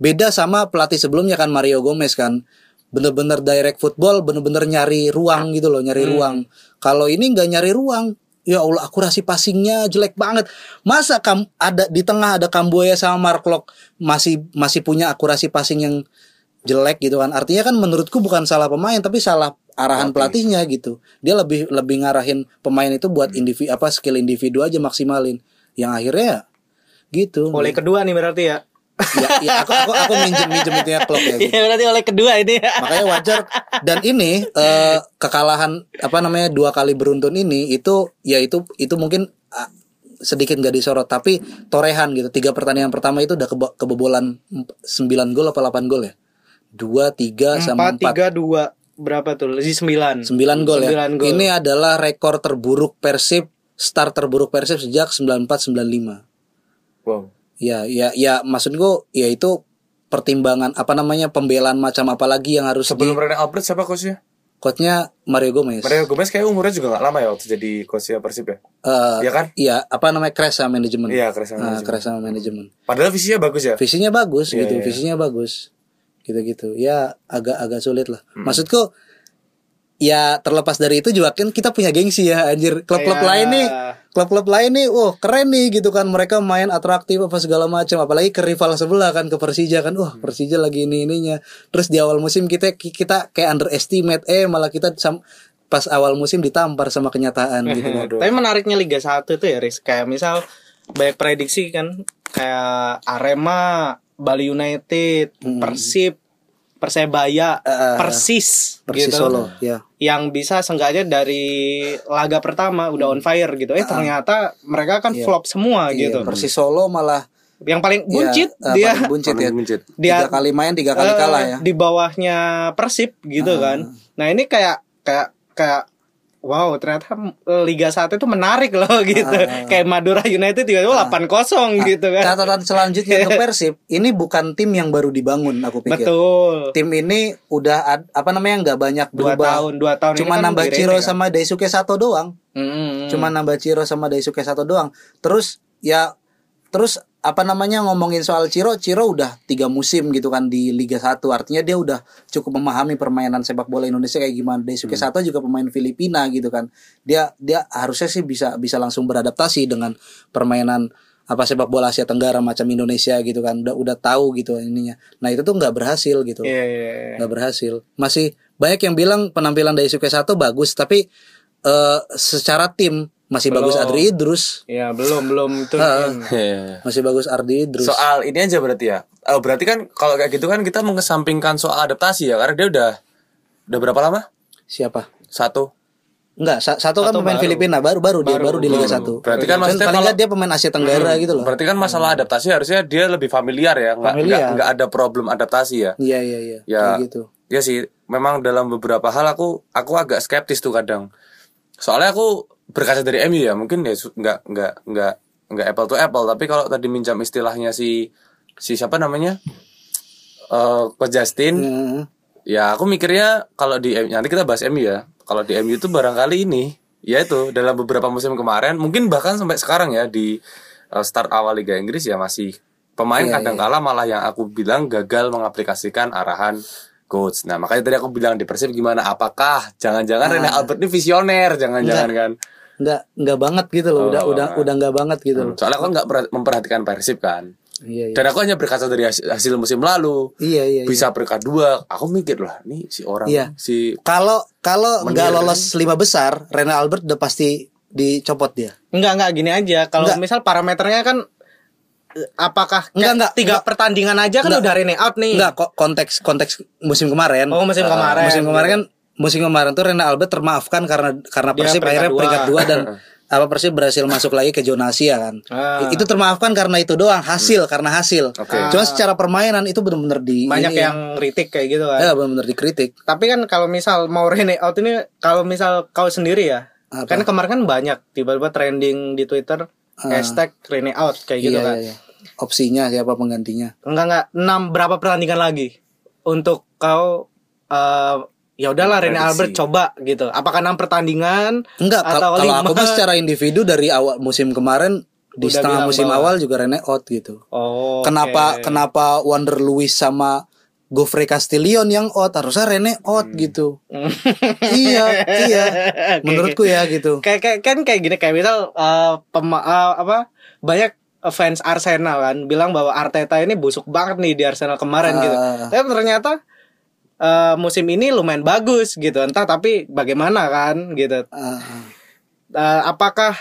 Speaker 2: Beda sama pelatih sebelumnya kan Mario Gomez kan. Bener-bener direct football bener-bener nyari ruang gitu loh nyari ruang. Kalau ini nggak nyari ruang ya Allah akurasi passingnya jelek banget. Masa kam ada di tengah ada Kamboya sama Mark Locke masih masih punya akurasi passing yang jelek gitu kan. Artinya kan menurutku bukan salah pemain tapi salah arahan pelatihnya gitu. Dia lebih lebih ngarahin pemain itu buat individu apa skill individu aja maksimalin. Yang akhirnya ya gitu.
Speaker 3: Oleh kedua nih berarti ya.
Speaker 2: Ya, ya aku aku aku minjem minjem itu ya klub ya gitu.
Speaker 3: Iya berarti oleh kedua ini.
Speaker 2: makanya wajar dan ini eh, kekalahan apa namanya dua kali beruntun ini itu ya itu itu mungkin ah, sedikit nggak disorot tapi torehan gitu tiga pertandingan pertama itu udah kebo- kebobolan 9 gol apa 8 gol ya dua tiga sama
Speaker 3: Empat
Speaker 2: empat
Speaker 3: tiga dua berapa tuh? Jadi sembilan.
Speaker 2: 9 gol ya.
Speaker 3: Sembilan gol.
Speaker 2: Ini adalah rekor terburuk Persib, start terburuk Persib sejak 94 95.
Speaker 1: Wow.
Speaker 2: Ya, ya, ya maksud gue ya itu pertimbangan apa namanya pembelaan macam apa lagi yang harus
Speaker 1: Sebelum
Speaker 2: di
Speaker 1: Rene Albert siapa coachnya?
Speaker 2: coachnya Mario Gomez.
Speaker 1: Mario Gomez kayak umurnya juga gak lama ya waktu jadi coachnya Persib ya.
Speaker 2: Eh,
Speaker 1: Iya kan?
Speaker 2: Iya, apa namanya sama manajemen.
Speaker 1: Iya, sama
Speaker 2: Nah,
Speaker 1: manajemen.
Speaker 2: crash sama manajemen.
Speaker 1: Padahal visinya bagus ya.
Speaker 2: Visinya bagus
Speaker 1: Iya,
Speaker 2: gitu,
Speaker 1: iya.
Speaker 2: visinya bagus. Gitu-gitu. Ya agak-agak sulit lah.
Speaker 1: Hmm.
Speaker 2: Maksudku ya terlepas dari itu juga kan kita punya gengsi ya anjir. Klub-klub
Speaker 3: Iya.
Speaker 2: lain nih, klub-klub lain nih, wah keren nih gitu kan. Mereka main atraktif apa segala macam. Apalagi ke rival sebelah kan ke Persija kan. Wah, Persija lagi ini ininya. Terus di awal musim kita kita kayak underestimate eh malah kita sam- pas awal musim ditampar sama kenyataan gitu kan.
Speaker 3: Tapi menariknya Liga 1 itu ya Riz Kayak misal banyak prediksi kan Kayak Arema Bali United Persib Persebaya
Speaker 2: Eh,
Speaker 3: Persis
Speaker 2: Persis
Speaker 3: gitu.
Speaker 2: Solo, ya.
Speaker 3: Yang bisa seenggaknya dari laga pertama udah on fire gitu. Eh ternyata mereka kan flop semua
Speaker 2: Iya,
Speaker 3: gitu.
Speaker 2: Persis Solo malah
Speaker 3: Yang paling buncit
Speaker 2: ya, eh,
Speaker 3: dia
Speaker 2: paling buncit ya.
Speaker 1: Paling buncit.
Speaker 3: Dia-
Speaker 2: tiga kali main tiga kali
Speaker 3: eh,
Speaker 2: kalah ya.
Speaker 3: Di bawahnya Persib gitu kan. Nah ini kayak Kayak Kayak Wow ternyata eh, Liga 1 itu menarik loh gitu Kayak Madura United tiba-tiba 8-0 gitu kan
Speaker 2: Catatan selanjutnya ke Persib, ini bukan tim yang baru dibangun aku pikir.
Speaker 3: Betul
Speaker 2: Tim ini udah ad- apa namanya nggak banyak
Speaker 3: Dua
Speaker 2: berubah.
Speaker 3: tahun Dua tahun
Speaker 2: Cuma
Speaker 3: kan
Speaker 2: nambah Ciro
Speaker 3: kan?
Speaker 2: sama Daisuke Sato doang.
Speaker 3: Mm-mm.
Speaker 2: Cuma nambah Ciro sama Daisuke Sato doang. Terus ya terus apa namanya ngomongin soal Ciro, Ciro udah tiga musim gitu kan di Liga 1 artinya dia udah cukup memahami permainan sepak bola Indonesia kayak gimana. Daisuke
Speaker 3: Hmm.
Speaker 2: Sato juga pemain Filipina gitu kan. Dia dia harusnya sih bisa bisa langsung beradaptasi dengan permainan apa sepak bola Asia Tenggara macam Indonesia gitu kan. Udah udah tahu gitu ininya. Nah, itu tuh nggak berhasil gitu
Speaker 3: Iya iya iya.
Speaker 2: nggak berhasil. Masih banyak yang bilang penampilan Daisuke Sato bagus, tapi eh secara tim masih bagus
Speaker 3: Belum.
Speaker 2: Adri Idrus,
Speaker 3: Iya belum belum itu
Speaker 1: Iya.
Speaker 2: masih bagus Ardi Idrus.
Speaker 1: Soal ini aja berarti ya. Oh, berarti kan kalau kayak gitu kan kita mengesampingkan soal adaptasi ya karena dia udah udah berapa lama?
Speaker 2: Siapa?
Speaker 1: Satu.
Speaker 2: Enggak, sa- satu kan
Speaker 3: Satu
Speaker 2: pemain
Speaker 3: baru.
Speaker 2: Filipina, baru baru dia baru di Liga
Speaker 1: baru.
Speaker 2: 1.
Speaker 1: Berarti kan
Speaker 2: Dan
Speaker 1: maksudnya
Speaker 2: paling
Speaker 1: kalau-
Speaker 2: nggak dia pemain Asia Tenggara gitu loh.
Speaker 1: Berarti kan masalah adaptasi harusnya dia lebih familiar ya, nggak
Speaker 2: Familiar.
Speaker 1: nggak nggak ada problem adaptasi ya.
Speaker 2: Iya iya iya.
Speaker 1: Ya.
Speaker 2: Kayak gitu.
Speaker 1: Ya sih, memang dalam beberapa hal aku aku agak skeptis tuh kadang. Soalnya aku berkaca dari MU ya, mungkin ya nggak nggak nggak nggak apple to apple, tapi kalau tadi minjam istilahnya si si siapa namanya? Eh Coach Justin,
Speaker 2: Hmm.
Speaker 1: ya aku mikirnya kalau di nanti kita bahas MU ya. Kalau di MU itu barangkali ini ya itu dalam beberapa musim kemarin, mungkin bahkan sampai sekarang ya di eh, start awal Liga Inggris ya masih pemain
Speaker 2: Iya,
Speaker 1: kadang kala malah yang aku bilang gagal mengaplikasikan arahan coach. Nah, makanya tadi aku bilang di Persib gimana? Apakah jangan-jangan
Speaker 2: Nah.
Speaker 1: Rene Albert ini visioner? Jangan-jangan kan?
Speaker 2: Enggak enggak banget gitu loh.
Speaker 1: Oh,
Speaker 2: udah udah udah enggak banget gitu loh.
Speaker 1: Soalnya aku nggak per- memperhatikan Persib kan.
Speaker 2: Iya iya.
Speaker 1: Dan aku hanya berkaca dari hasil, hasil musim lalu.
Speaker 2: Iya iya. iya.
Speaker 1: Bisa peringkat dua. Aku mikir lah, nih si orang
Speaker 2: Iya.
Speaker 1: si
Speaker 2: Kalau kalau nggak
Speaker 1: Menir,
Speaker 2: lolos lima besar, Rene Albert udah pasti dicopot dia.
Speaker 3: Enggak enggak gini aja Kalau
Speaker 2: Enggak.
Speaker 3: misal parameternya kan Apakah
Speaker 2: Enggak, enggak,
Speaker 3: Tiga
Speaker 2: enggak.
Speaker 3: pertandingan aja kan
Speaker 2: Enggak.
Speaker 3: udah Rene out nih
Speaker 2: Enggak kok konteks konteks musim kemarin.
Speaker 3: Oh, musim
Speaker 2: Uh,
Speaker 3: kemarin.
Speaker 2: Musim kemarin kan musim kemarin tuh Rene Albert termaafkan karena karena
Speaker 3: Dia
Speaker 2: Persib akhirnya
Speaker 3: dua.
Speaker 2: peringkat dua dan apa Persib berhasil masuk lagi ke zona Asia kan.
Speaker 3: Ah.
Speaker 2: Itu termaafkan karena itu doang hasil karena hasil.
Speaker 1: Oke.
Speaker 2: Cuma secara permainan itu benar-benar di
Speaker 3: Banyak
Speaker 2: ini,
Speaker 3: yang kritik kayak gitu kan
Speaker 2: ya benar-benar dikritik.
Speaker 3: Tapi kan kalau misal mau Rene out ini Kalau misal kau sendiri ya
Speaker 2: Apa?
Speaker 3: Kan kemarin kan banyak Tiba-tiba trending di Twitter Hashtag Rene out Kayak gitu.
Speaker 2: Iya,
Speaker 3: kan
Speaker 2: iya, iya. Opsinya siapa penggantinya?
Speaker 3: Enggak enggak enam berapa pertandingan lagi untuk kau eh ya udahlah Rene. Albert coba gitu. Apakah enam pertandingan?
Speaker 2: Enggak, kal-
Speaker 3: Atau
Speaker 2: kalau aku
Speaker 3: lima?
Speaker 2: mah secara individu dari awal musim kemarin di
Speaker 3: Udah
Speaker 2: setengah musim
Speaker 3: bahwa-
Speaker 2: awal juga Rene out gitu.
Speaker 3: Oh.
Speaker 2: Kenapa
Speaker 3: oke.
Speaker 2: kenapa Wander Lewis sama Gofre Castillion yang out harusnya Rene out gitu iya iya menurutku ya gitu
Speaker 3: kayak kayak kan kayak gini kayak misal eh, pema- eh, apa banyak fans Arsenal kan bilang bahwa Arteta ini busuk banget nih di Arsenal kemarin gitu.
Speaker 2: Ah.
Speaker 3: Tapi ternyata eh, musim ini lumayan bagus gitu. Entah tapi bagaimana kan gitu.
Speaker 2: Ah,
Speaker 3: Eh, apakah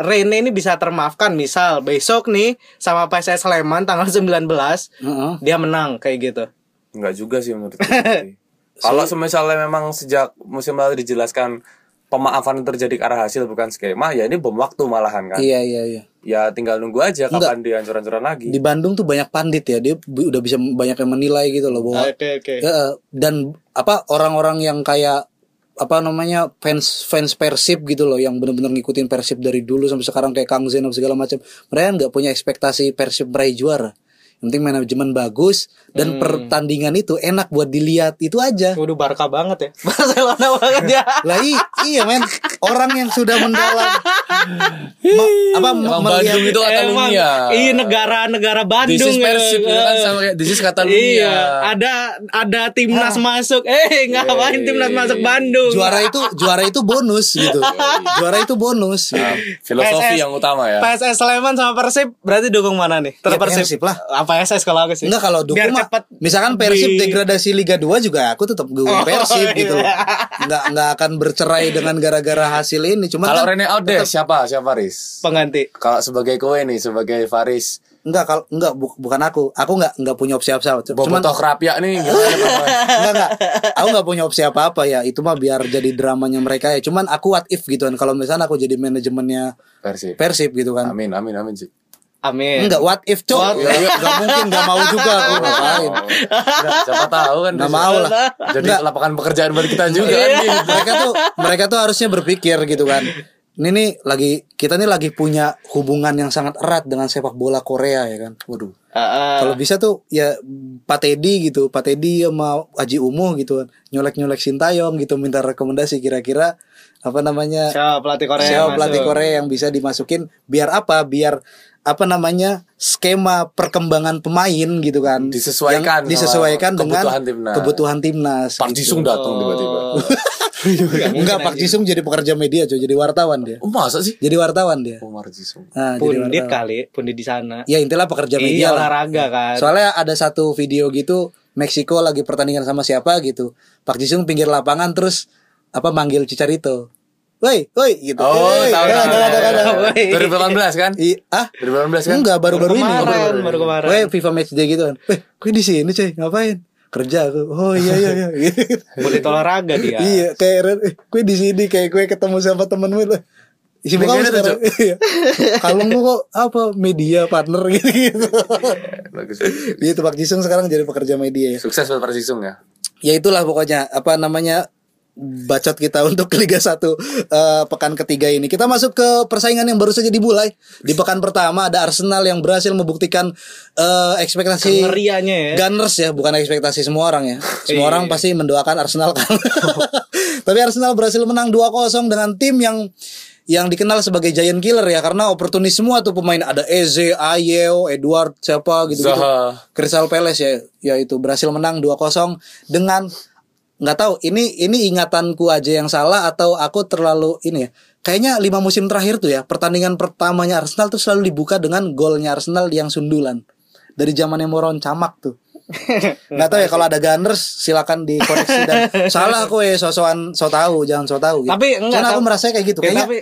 Speaker 3: Rene ini bisa termaafkan misal besok nih sama PSS Sleman tanggal 19
Speaker 2: heeh.
Speaker 3: dia menang kayak gitu.
Speaker 1: Enggak juga sih menurut gue. Kalau misalnya memang sejak musim lalu dijelaskan pemaafan terjadi ke arah hasil bukan skema, ya ini bom waktu malahan kan.
Speaker 2: iya iya iya
Speaker 1: Ya tinggal nunggu aja kapan dihancur-hancuran lagi.
Speaker 2: di Bandung tuh banyak pandit ya dia bu- udah bisa banyak yang menilai gitu loh bahwa
Speaker 3: Oke oke.
Speaker 2: Ya, eh, dan apa orang-orang yang kayak apa namanya fans fans Persib gitu loh yang benar-benar ngikutin Persib dari dulu sampai sekarang kayak Kang Zen segala macam mereka nggak punya ekspektasi Persib meraih juara yang penting manajemen bagus dan pertandingan itu enak buat dilihat itu aja
Speaker 3: Waduh Barca banget ya. Barcelona banget ya.
Speaker 2: lah iya men orang yang sudah mendalam me- apa
Speaker 1: Emang
Speaker 2: melihat
Speaker 1: Bandung itu Catalunya.
Speaker 3: iya negara-negara Bandung.
Speaker 1: This is
Speaker 3: ya.
Speaker 1: Persib ya kan sama kayak this is Catalunya.
Speaker 3: Iya, ada ada timnas masuk. Eh, ngapain
Speaker 1: Iya,
Speaker 3: timnas
Speaker 1: iya,
Speaker 3: masuk
Speaker 1: iya.
Speaker 3: Bandung?
Speaker 2: juara itu juara itu bonus gitu juara itu bonus gitu.
Speaker 1: Nah, filosofi
Speaker 3: PSS
Speaker 1: yang utama ya.
Speaker 3: PSS Sleman sama Persib berarti dukung mana nih? Tetap
Speaker 2: Ya,
Speaker 3: Persib.
Speaker 2: Persib lah.
Speaker 3: Apa SS kalau aku sih?
Speaker 2: Enggak kalau dukung
Speaker 3: Biar
Speaker 2: mah
Speaker 3: cepet
Speaker 2: misalkan Persib
Speaker 3: di-
Speaker 2: degradasi Liga 2 juga aku tetap dukung
Speaker 3: Oh,
Speaker 2: Persib
Speaker 3: iya.
Speaker 2: gitu loh. Enggak enggak akan bercerai dengan gara-gara hasil ini cuma
Speaker 1: Kalau
Speaker 2: kan
Speaker 1: Rene out deh siapa? Siapa Riz?
Speaker 3: pengganti.
Speaker 1: Kalau sebagai kowe nih sebagai Faris
Speaker 2: enggak kalau enggak bu- bukan aku. Aku enggak enggak punya opsi apa-apa. Cuman
Speaker 1: Bobotoh Krapia nih gimana
Speaker 2: enggak enggak. Aku enggak punya opsi apa-apa ya. Itu mah biar jadi dramanya mereka ya. Cuman aku what if gitu kan. Kalau misalnya aku jadi manajemennya
Speaker 1: Persib.
Speaker 2: Persib gitu kan.
Speaker 1: Amin amin amin sih.
Speaker 3: Amin.
Speaker 2: Enggak what if cok.
Speaker 3: What
Speaker 2: Ya, ya, enggak mungkin enggak mau juga aku ngapain.
Speaker 1: Nggak, siapa tahu kan
Speaker 2: Enggak
Speaker 1: Riz.
Speaker 2: mau lah.
Speaker 1: Jadi
Speaker 2: Enggak.
Speaker 1: lapangan pekerjaan buat kita juga
Speaker 3: Iya.
Speaker 1: kan gitu.
Speaker 2: mereka tuh mereka tuh harusnya berpikir gitu kan ini nih lagi kita nih lagi punya hubungan yang sangat erat dengan sepak bola Korea ya kan waduh
Speaker 3: Ah, ah.
Speaker 2: kalau bisa tuh ya Pak Teddy gitu Pak Teddy sama Haji Umuh gitu kan nyolek nyolek Sintayong gitu minta rekomendasi kira-kira apa namanya
Speaker 3: siapa pelatih Korea?
Speaker 2: siapa pelatih? Korea yang bisa dimasukin biar apa biar apa namanya skema perkembangan pemain gitu kan
Speaker 1: Disesuaikan
Speaker 2: Yang disesuaikan dengan
Speaker 1: kebutuhan timnas.
Speaker 2: kebutuhan timnas
Speaker 1: Pak
Speaker 2: gitu.
Speaker 1: Jisung datang tiba-tiba.
Speaker 3: Oh.
Speaker 2: Enggak, Pak Jisung jadi pekerja media, coy, jadi wartawan dia.
Speaker 1: Oh, masa sih?
Speaker 2: Jadi wartawan dia.
Speaker 1: Umar Jisung.
Speaker 2: Nah, jadi
Speaker 3: Pundit
Speaker 2: wartawan.
Speaker 3: kali, pundit di sana.
Speaker 2: Ya intinya pekerja media
Speaker 3: Iya
Speaker 2: lah.
Speaker 3: olahraga kan.
Speaker 2: Soalnya ada satu video gitu Meksiko lagi pertandingan sama siapa gitu. Pak Jisung pinggir lapangan terus apa manggil Cicarito. Woi, woi gitu.
Speaker 1: Oh,
Speaker 2: Woi,
Speaker 1: tahu
Speaker 2: ada,
Speaker 1: tahu.
Speaker 2: ada, ada, ada.
Speaker 3: Woi.
Speaker 1: 2018 kan?
Speaker 2: I, ah,
Speaker 1: 2018 kan?
Speaker 2: enggak baru-baru ini.
Speaker 3: kemarin, baru kemarin.
Speaker 2: Woi, FIFA Match Day gitu kan. Weh, gue di sini coy, ngapain? Kerja aku. Oh iya iya iya.
Speaker 3: Pundit olahraga dia.
Speaker 2: Iya, kayak eh, gue di sini kayak gue ketemu sama temen gue.
Speaker 1: Bagaimana
Speaker 2: lu sekarang. Iya. Kalung lu kok apa media partner gitu gitu.
Speaker 1: Bagus.
Speaker 2: Iya tuh Pak Jisung sekarang jadi pekerja media ya.
Speaker 1: Sukses buat Pak Jisung ya.
Speaker 2: Ya itulah pokoknya apa namanya bacot kita untuk Liga 1 eh, pekan ketiga ini. Kita masuk ke persaingan yang baru saja dimulai. Di pekan pertama ada Arsenal yang berhasil membuktikan eh, ekspektasi
Speaker 3: Ngerianya ya.
Speaker 2: Gunners ya, bukan ekspektasi semua orang ya. Semua
Speaker 3: Iya.
Speaker 2: orang pasti mendoakan Arsenal kan. Tapi Arsenal berhasil menang 2-0 dengan tim yang yang dikenal sebagai giant killer ya karena oportunis semua tuh pemain ada Eze, Ayew, Edward siapa gitu-gitu. Crystal Palace ya ya itu berhasil menang 2-0 dengan nggak tahu ini ini ingatanku aja yang salah atau aku terlalu ini ya. Kayaknya lima musim terakhir tuh ya pertandingan pertamanya Arsenal tuh selalu dibuka dengan golnya Arsenal yang sundulan dari zamannya Moron Camak tuh. nggak tahu ya kalau ada Gunners silakan dikoreksi dan salah aku ya sosokan so tahu jangan so tahu gitu.
Speaker 3: Tapi enggak,
Speaker 2: Soalnya aku merasa kayak gitu
Speaker 3: Ya,
Speaker 2: kayaknya
Speaker 3: tapi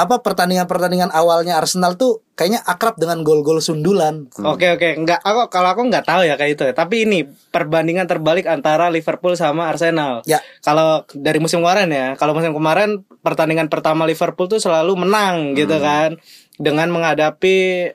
Speaker 2: apa pertandingan-pertandingan awalnya Arsenal tuh kayaknya akrab dengan gol-gol sundulan.
Speaker 3: Oke oke, enggak aku kalau aku nggak tahu ya kayak itu. ya. Tapi ini perbandingan terbalik antara Liverpool sama Arsenal.
Speaker 2: Ya.
Speaker 3: Kalau dari musim kemarin ya, kalau musim kemarin pertandingan pertama Liverpool tuh selalu menang gitu kan dengan menghadapi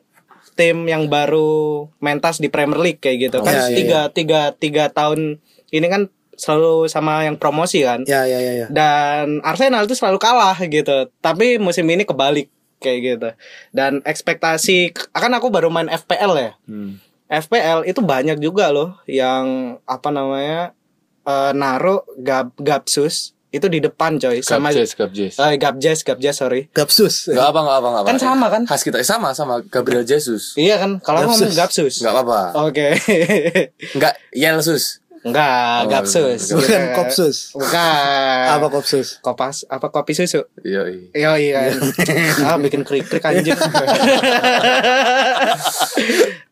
Speaker 3: tim yang baru mentas di Premier League kayak gitu kan
Speaker 2: Ya, ya,
Speaker 3: tiga tiga tiga tahun ini kan selalu sama yang promosi kan
Speaker 2: Ya ya ya ya.
Speaker 3: dan Arsenal itu selalu kalah gitu. Tapi musim ini kebalik kayak gitu. Dan ekspektasi akan aku baru main FPL ya.
Speaker 1: Hmm.
Speaker 3: FPL itu banyak juga loh yang apa namanya eh naruh gab, Gapsus itu di depan coy sama
Speaker 1: Gabjes, Gabjes.
Speaker 3: Eh, Gabjes, Gabjes sorry.
Speaker 2: Gapsus.
Speaker 1: Gak apa, gak apa, gak apa.
Speaker 3: Kan sama, kan?
Speaker 1: Khas kita, sama, sama. Gabriel Jesus.
Speaker 3: Iya kan? Kalau ngomong
Speaker 2: Gapsus.
Speaker 3: Gapsus.
Speaker 1: Gak apa-apa.
Speaker 3: Oke.
Speaker 1: Enggak, Yelsus.
Speaker 3: Enggak,
Speaker 1: Oh,
Speaker 3: Gapsus.
Speaker 2: Bukan kopsus.
Speaker 3: Bukan.
Speaker 2: Apa kopsus?
Speaker 3: Kopas apa kopi susu?
Speaker 1: Iya,
Speaker 3: Iya iya. ah bikin krik-krik anjir.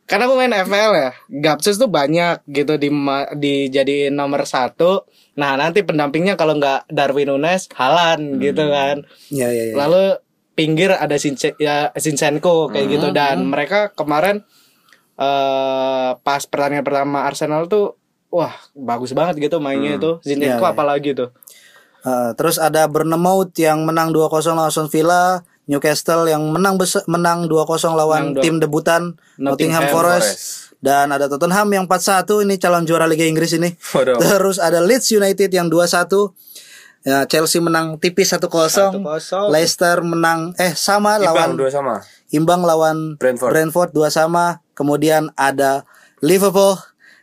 Speaker 3: Karena aku main FPL ya, Gapsus tuh banyak gitu di dijadiin nomor satu. Nah nanti pendampingnya kalau nggak Darwin Nunes, Halan gitu kan.
Speaker 2: Ya ya ya.
Speaker 3: Lalu pinggir ada Since ya Zinchenko kayak gitu dan mereka kemarin eh pas pertandingan pertama Arsenal tuh wah bagus banget gitu mainnya itu Zinchenko
Speaker 2: Iya, iya.
Speaker 3: apalagi tuh.
Speaker 2: Uh, terus ada Bournemouth yang menang 2-0 lawan Villa, Newcastle yang menang besa- menang 2-0 lawan
Speaker 3: Menang
Speaker 2: tim debutan Nottingham,
Speaker 3: Nottingham
Speaker 2: Forest.
Speaker 1: Forest.
Speaker 2: Dan ada Tottenham yang 4-1 ini calon juara Liga Inggris ini.
Speaker 1: Waduh.
Speaker 2: Terus ada Leeds United yang 2-1. Ya, Chelsea menang tipis 1-0.
Speaker 3: 1-0.
Speaker 2: Leicester menang eh sama
Speaker 1: Imbang,
Speaker 2: lawan
Speaker 1: dua sama.
Speaker 2: imbang lawan
Speaker 1: Brentford.
Speaker 2: dua sama. Kemudian ada Liverpool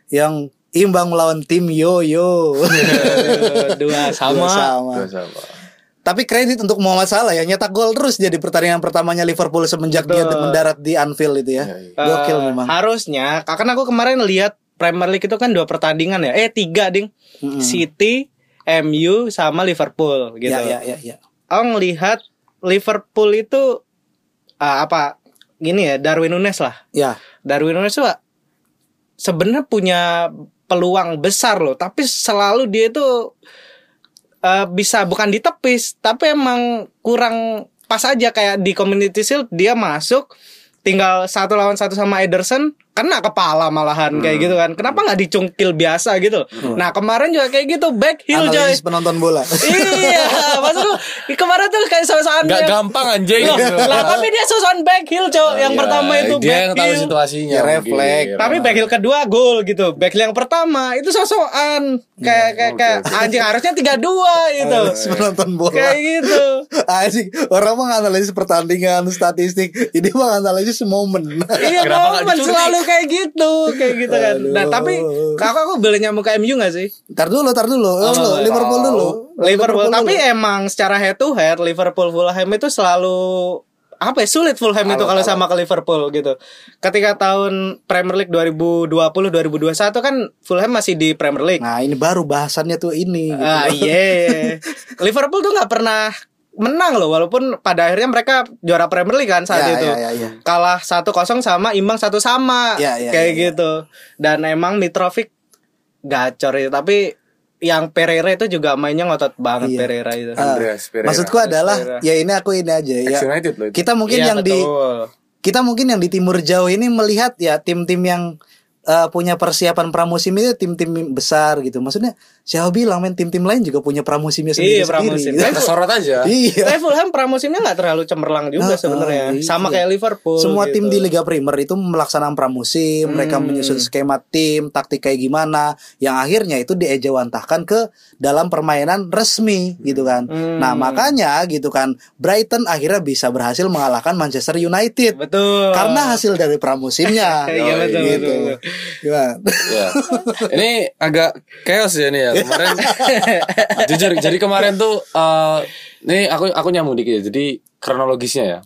Speaker 2: yang imbang melawan tim Yo Yo.
Speaker 3: Dua sama.
Speaker 2: Dua sama.
Speaker 1: Dua sama.
Speaker 2: Tapi kredit untuk Muhammad Salah ya nyetak gol terus jadi pertandingan pertamanya Liverpool semenjak dia
Speaker 3: Betul.
Speaker 2: mendarat di Anfield itu ya.
Speaker 1: Iya.
Speaker 2: Gokil
Speaker 3: Eh,
Speaker 2: memang.
Speaker 3: Harusnya, kan aku kemarin lihat Premier League itu kan dua pertandingan ya. Eh tiga ding. City, MU sama Liverpool gitu.
Speaker 2: Ya ya ya ya.
Speaker 3: Aku ngelihat Liverpool itu ah, apa gini ya Darwin Nunes lah.
Speaker 2: Ya.
Speaker 3: Darwin Nunes tuh sebenarnya punya peluang besar loh, tapi selalu dia itu eh, bisa bukan ditepis, tapi emang kurang pas aja. Kayak di Community Shield dia masuk tinggal satu lawan satu sama Ederson kena kepala malahan kayak gitu kan. Kenapa nggak dicungkil biasa gitu? Nah kemarin juga kayak gitu back heel coy.
Speaker 2: Penonton bola.
Speaker 3: iya, maksud lu kemarin tuh kayak sosokan
Speaker 1: Gak
Speaker 3: yang-
Speaker 1: gampang anjing.
Speaker 3: Loh, lah tapi dia sosokan back heel cowok yang
Speaker 1: Iya,
Speaker 3: pertama itu
Speaker 1: dia
Speaker 3: back
Speaker 1: yang tahu
Speaker 3: heel.
Speaker 1: situasinya.
Speaker 2: Ya, refleks.
Speaker 3: Tapi back heel kedua gol gitu. Back heel yang pertama itu sosokan kayak kayak kayak anjing harusnya 3-2 gitu.
Speaker 2: Analisis penonton bola.
Speaker 3: Kayak gitu.
Speaker 2: Anjing, orang mah analisis pertandingan, statistik. Ini mah analisis momen.
Speaker 3: Iya momen selalu kayak gitu, kayak gitu kan. Nah,
Speaker 2: Aduh.
Speaker 3: tapi kakak aku beli nyamuk ke MU gak sih?
Speaker 2: Tar dulu, tar dulu. Oh, Liverpool dulu.
Speaker 3: Liverpool, tapi
Speaker 2: dulu.
Speaker 3: emang secara head to head Liverpool Fulham itu selalu apa ya sulit Fulham itu kalau sama ke Liverpool gitu. Ketika tahun Premier League 2020 2021 kan Fulham masih di Premier League.
Speaker 2: Nah, ini baru bahasannya tuh ini. gitu.
Speaker 3: Ah iya. Liverpool tuh nggak pernah menang loh walaupun pada akhirnya mereka juara Premier League kan saat
Speaker 2: Ya,
Speaker 3: itu.
Speaker 2: ya, ya, ya.
Speaker 3: Kalah 1-0 sama imbang satu sama.
Speaker 2: Ya, ya,
Speaker 3: kayak
Speaker 2: ya, ya.
Speaker 3: gitu. Dan emang Mitrovic gacor itu tapi yang Pereira itu juga mainnya ngotot banget
Speaker 2: Iya.
Speaker 3: Pereira itu.
Speaker 2: Ah,
Speaker 1: Andreas Pereira.
Speaker 2: Maksudku adalah
Speaker 3: Pereira.
Speaker 2: ya ini aku ini aja ya.
Speaker 1: Ex United loh itu.
Speaker 2: Kita mungkin
Speaker 3: Iya,
Speaker 2: yang di
Speaker 3: betul.
Speaker 2: kita mungkin yang di timur jauh ini melihat ya tim-tim yang eh, punya persiapan pramusim itu tim-tim besar gitu. Maksudnya siapa bilang men tim-tim lain juga punya pramusimnya
Speaker 3: Iya,
Speaker 2: sendiri-sendiri.
Speaker 3: pramusim.
Speaker 2: gitu.
Speaker 1: Kita sorot aja.
Speaker 2: Iya.
Speaker 3: Tapi Fulham pramusimnya nggak terlalu cemerlang juga
Speaker 2: Ah,
Speaker 3: sebenarnya.
Speaker 2: iya.
Speaker 3: Sama kayak Liverpool.
Speaker 2: Semua
Speaker 3: gitu.
Speaker 2: tim di Liga Primer itu melaksanakan pramusim, mereka
Speaker 3: Hmm.
Speaker 2: menyusun skema tim, taktik kayak gimana, yang akhirnya itu diejawantahkan ke dalam permainan resmi gitu kan.
Speaker 3: Hmm.
Speaker 2: Nah makanya gitu kan, Brighton akhirnya bisa berhasil mengalahkan Manchester United
Speaker 3: betul.
Speaker 2: karena hasil dari pramusimnya.
Speaker 3: Iya, betul,
Speaker 2: gitu.
Speaker 3: betul, betul.
Speaker 2: Gimana?
Speaker 1: Ya. Ini agak chaos ya nih ya kemarin. jujur, jadi kemarin tuh eh ini aku aku nyambung dikit ya. Jadi kronologisnya ya.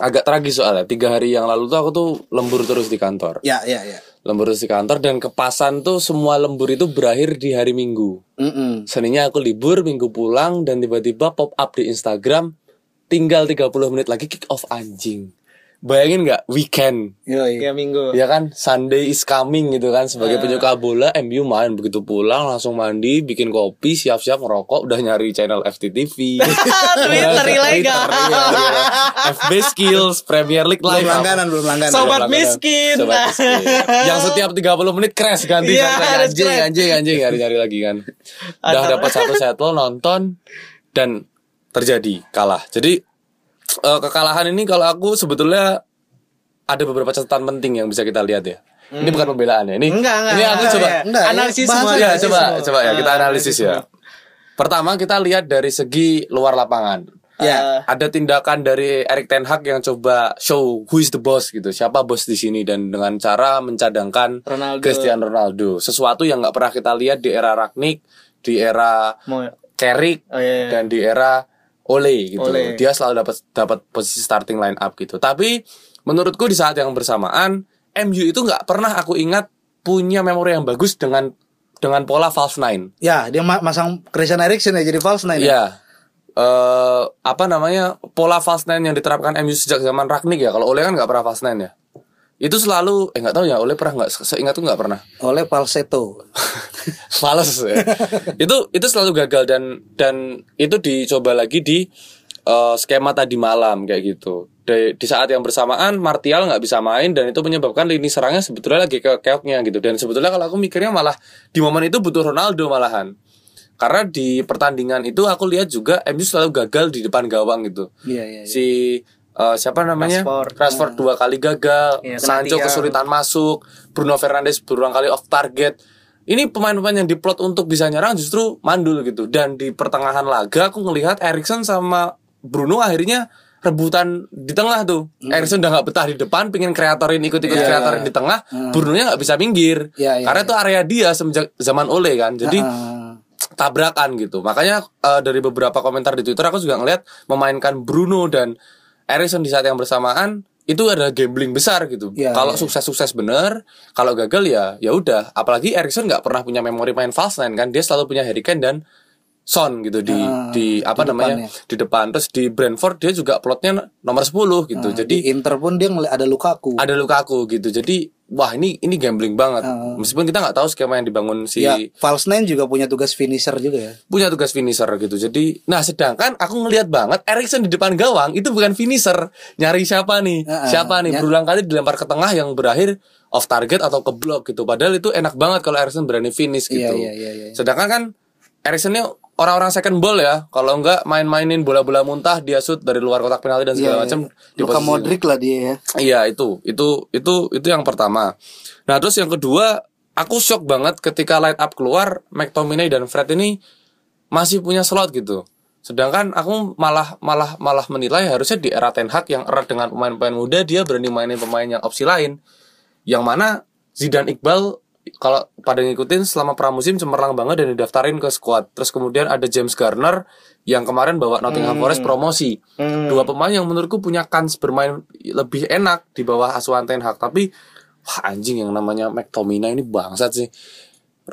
Speaker 1: Agak tragis soalnya. Tiga hari yang lalu tuh aku tuh lembur terus di kantor.
Speaker 2: Ya ya ya.
Speaker 1: Lembur terus di kantor dan kepasan tuh semua lembur itu berakhir di hari Minggu.
Speaker 2: Mm-mm.
Speaker 1: Seninnya aku libur, Minggu pulang dan tiba-tiba pop up di Instagram tinggal 30 menit lagi kick off anjing. Bayangin nggak weekend
Speaker 2: Yoi.
Speaker 3: Tiga minggu.
Speaker 1: Ya kan Sunday is coming gitu kan Sebagai
Speaker 3: Ah.
Speaker 1: penyuka bola MU main Begitu pulang langsung mandi Bikin kopi Siap-siap ngerokok Udah nyari channel FTTV
Speaker 3: Twitter ilegal.
Speaker 1: Iya, iya. FB Skills Premier League
Speaker 2: Belum
Speaker 1: Live
Speaker 2: langganan, belum langganan.
Speaker 3: Sobat
Speaker 1: Belum langganan.
Speaker 3: miskin.
Speaker 1: Sobat miskin. Yang setiap 30 menit crash ganti ganti,
Speaker 3: harus
Speaker 1: anjing
Speaker 3: crash.
Speaker 1: anjing anjing nyari-nyari lagi kan. Udah dapat satu settle nonton dan terjadi kalah. Jadi eh, kekalahan ini kalau aku sebetulnya ada beberapa catatan penting yang bisa kita lihat ya. Ini bukan pembelaan ya. Ini
Speaker 3: Hmm. Enggak, enggak.
Speaker 1: ini aku
Speaker 3: enggak,
Speaker 1: coba
Speaker 3: ya.
Speaker 2: Enggak,
Speaker 3: analisis semua.
Speaker 2: ya,
Speaker 1: ya, coba
Speaker 3: semua.
Speaker 1: coba ya kita
Speaker 3: Ah,
Speaker 1: analisis ya. Pertama kita lihat dari segi luar lapangan.
Speaker 2: Ya.
Speaker 1: Ada tindakan dari Erik Ten Hag yang coba show who is the boss gitu. Siapa bos di sini dan dengan cara mencadangkan
Speaker 3: Ronaldo.
Speaker 1: Cristiano Ronaldo. Sesuatu yang nggak pernah kita lihat di era Ragnik, di era
Speaker 3: Mo-
Speaker 1: Carrick
Speaker 3: Oh, iya, iya.
Speaker 1: dan di era Ole gitu.
Speaker 3: Ole.
Speaker 1: Dia selalu dapat dapat posisi starting line up gitu. Tapi menurutku di saat yang bersamaan MU itu nggak pernah aku ingat punya memori yang bagus dengan dengan pola false nine.
Speaker 2: Ya, dia ma- masang Christian Eriksen ya jadi false nine. ya?
Speaker 1: Iya. Eh apa namanya pola false nine yang diterapkan MU sejak zaman Ragnik ya. Kalau Ole kan nggak pernah false nine ya. Itu selalu eh nggak tahu ya Ole pernah nggak? Se- Seingatku nggak pernah.
Speaker 2: Oleh falsetto.
Speaker 1: Males ya. itu itu selalu gagal dan dan itu dicoba lagi di eh, skema tadi malam kayak gitu. Di, di saat yang bersamaan Martial nggak bisa main dan itu menyebabkan lini serangnya sebetulnya lagi ke keoknya gitu. Dan sebetulnya kalau aku mikirnya malah di momen itu butuh Ronaldo malahan. Karena di pertandingan itu aku lihat juga MU selalu gagal di depan gawang gitu.
Speaker 2: Iya, iya, iya.
Speaker 1: Si eh, siapa namanya?
Speaker 3: Rashford.
Speaker 1: Rashford dua kali gagal,
Speaker 3: Iya, kena
Speaker 1: Sancho
Speaker 3: tiang.
Speaker 1: kesulitan masuk, Bruno Fernandes berulang kali off target. Ini pemain-pemain yang diplot untuk bisa nyerang justru mandul gitu. Dan di pertengahan laga aku ngelihat Erikson sama Bruno akhirnya rebutan di tengah tuh.
Speaker 3: Hmm.
Speaker 1: Erikson udah nggak betah di depan, pingin kreatorin ikut-ikut kreatorin di tengah. Bruno-nya nggak bisa minggir.
Speaker 2: Iya, iya,
Speaker 1: Karena itu area dia semenjak zaman Ole kan. Jadi
Speaker 2: Ah,
Speaker 1: tabrakan gitu. Makanya eh, dari beberapa komentar di Twitter aku juga ngeliat memainkan Bruno dan Erikson di saat yang bersamaan itu ada gambling besar gitu.
Speaker 2: Iya,
Speaker 1: kalau
Speaker 2: iya.
Speaker 1: sukses-sukses bener, kalau gagal ya ya udah. Apalagi Erikson nggak pernah punya memori main false nine kan. Dia selalu punya Harry Kane dan Son gitu di
Speaker 2: Ah,
Speaker 1: di apa
Speaker 2: di
Speaker 1: namanya
Speaker 2: depannya.
Speaker 1: di depan terus di Brentford dia juga plotnya nomor 10 gitu. Jadi
Speaker 2: di Inter pun dia ada Lukaku.
Speaker 1: ada Lukaku gitu. Jadi wah ini ini gambling banget. Meskipun kita nggak tahu skema yang dibangun si
Speaker 2: Ya, false nine juga punya tugas finisher juga ya.
Speaker 1: punya tugas finisher gitu. Jadi, nah sedangkan aku ngelihat banget Erikson di depan gawang itu bukan finisher. Nyari siapa nih?
Speaker 2: Heeh.
Speaker 1: siapa nih?
Speaker 2: Ya.
Speaker 1: Berulang kali dilempar ke tengah yang berakhir off target atau ke blok gitu. Padahal itu enak banget kalau Erikson berani finish gitu.
Speaker 2: Iya, iya, iya, iya.
Speaker 1: Sedangkan kan Erikson ini orang-orang second ball ya. Kalau enggak main-mainin bola-bola muntah, dia shoot dari luar kotak penalti dan segala
Speaker 2: Iya,
Speaker 1: macam di
Speaker 2: Luka Modric lah dia ya.
Speaker 1: Iya itu itu itu itu yang pertama. Nah terus yang kedua aku shock banget ketika light up keluar McTominay dan Fred ini masih punya slot gitu. Sedangkan aku malah malah malah menilai harusnya di era Ten Hag yang erat dengan pemain-pemain muda dia berani mainin pemain yang opsi lain. Yang mana Zidane Iqbal kalau pada ngikutin selama pramusim cemerlang banget dan didaftarin ke squad. Terus kemudian ada James Garner yang kemarin bawa Nottingham Forest promosi. Dua pemain yang menurutku punya kans bermain lebih enak di bawah asuhan Ten Hag. Tapi wah anjing yang namanya McTominay ini bangsat sih.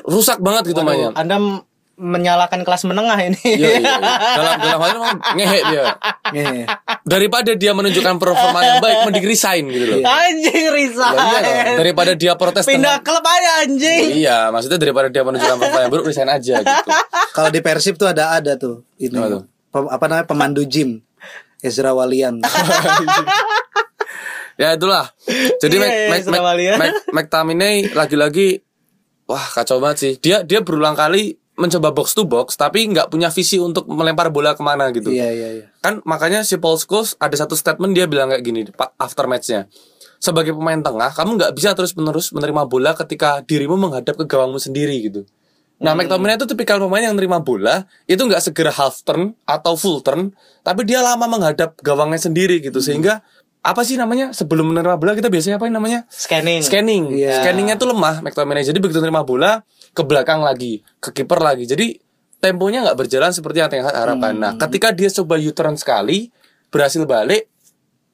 Speaker 1: Rusak banget gitu mainnya.
Speaker 3: Anda menyalakan kelas menengah ini.
Speaker 1: Iya, iya, iya. Dalam dalam hal ini memang ngehe dia.
Speaker 2: Iya.
Speaker 1: Daripada dia menunjukkan performa yang baik, mending resign gitu loh.
Speaker 3: Anjing Risa.
Speaker 1: Lah, iya loh. Daripada dia protes
Speaker 3: Pindah
Speaker 1: tentang-
Speaker 3: klub aja anjing.
Speaker 1: Iya, maksudnya daripada dia menunjukkan performa yang buruk, resign aja gitu.
Speaker 2: Kalau di Persib tuh ada ada tuh ini
Speaker 1: Apa tuh?
Speaker 2: Pem- apa namanya pemandu gym Ezra Walian.
Speaker 1: Ya itulah. Jadi
Speaker 3: Iya,
Speaker 1: Mac,
Speaker 3: iya,
Speaker 1: Mac, Mac,
Speaker 3: Australia.
Speaker 1: Mac, McTominay lagi-lagi wah kacau banget sih. Dia dia berulang kali mencoba box to box tapi nggak punya visi untuk melempar bola ke mana gitu.
Speaker 2: Iya iya iya.
Speaker 1: Kan makanya si Paul Scholes ada satu statement dia bilang kayak gini Pak after matchnya. Sebagai pemain tengah, kamu nggak bisa terus-menerus menerima bola ketika dirimu menghadap ke gawangmu sendiri gitu. Nah, McTominay itu tipikal pemain yang nerima bola itu nggak segera half turn atau full turn, tapi dia lama menghadap gawangnya sendiri gitu sehingga apa sih namanya? Sebelum menerima bola kita biasanya apa namanya?
Speaker 3: Scanning.
Speaker 1: scanning.
Speaker 2: Iya.
Speaker 1: scanningnya tuh lemah. McTominay jadi begitu nerima bola ke belakang lagi ke kiper lagi. Jadi temponya nggak berjalan seperti yang Ten harapkan nah ketika dia coba U-turn sekali berhasil balik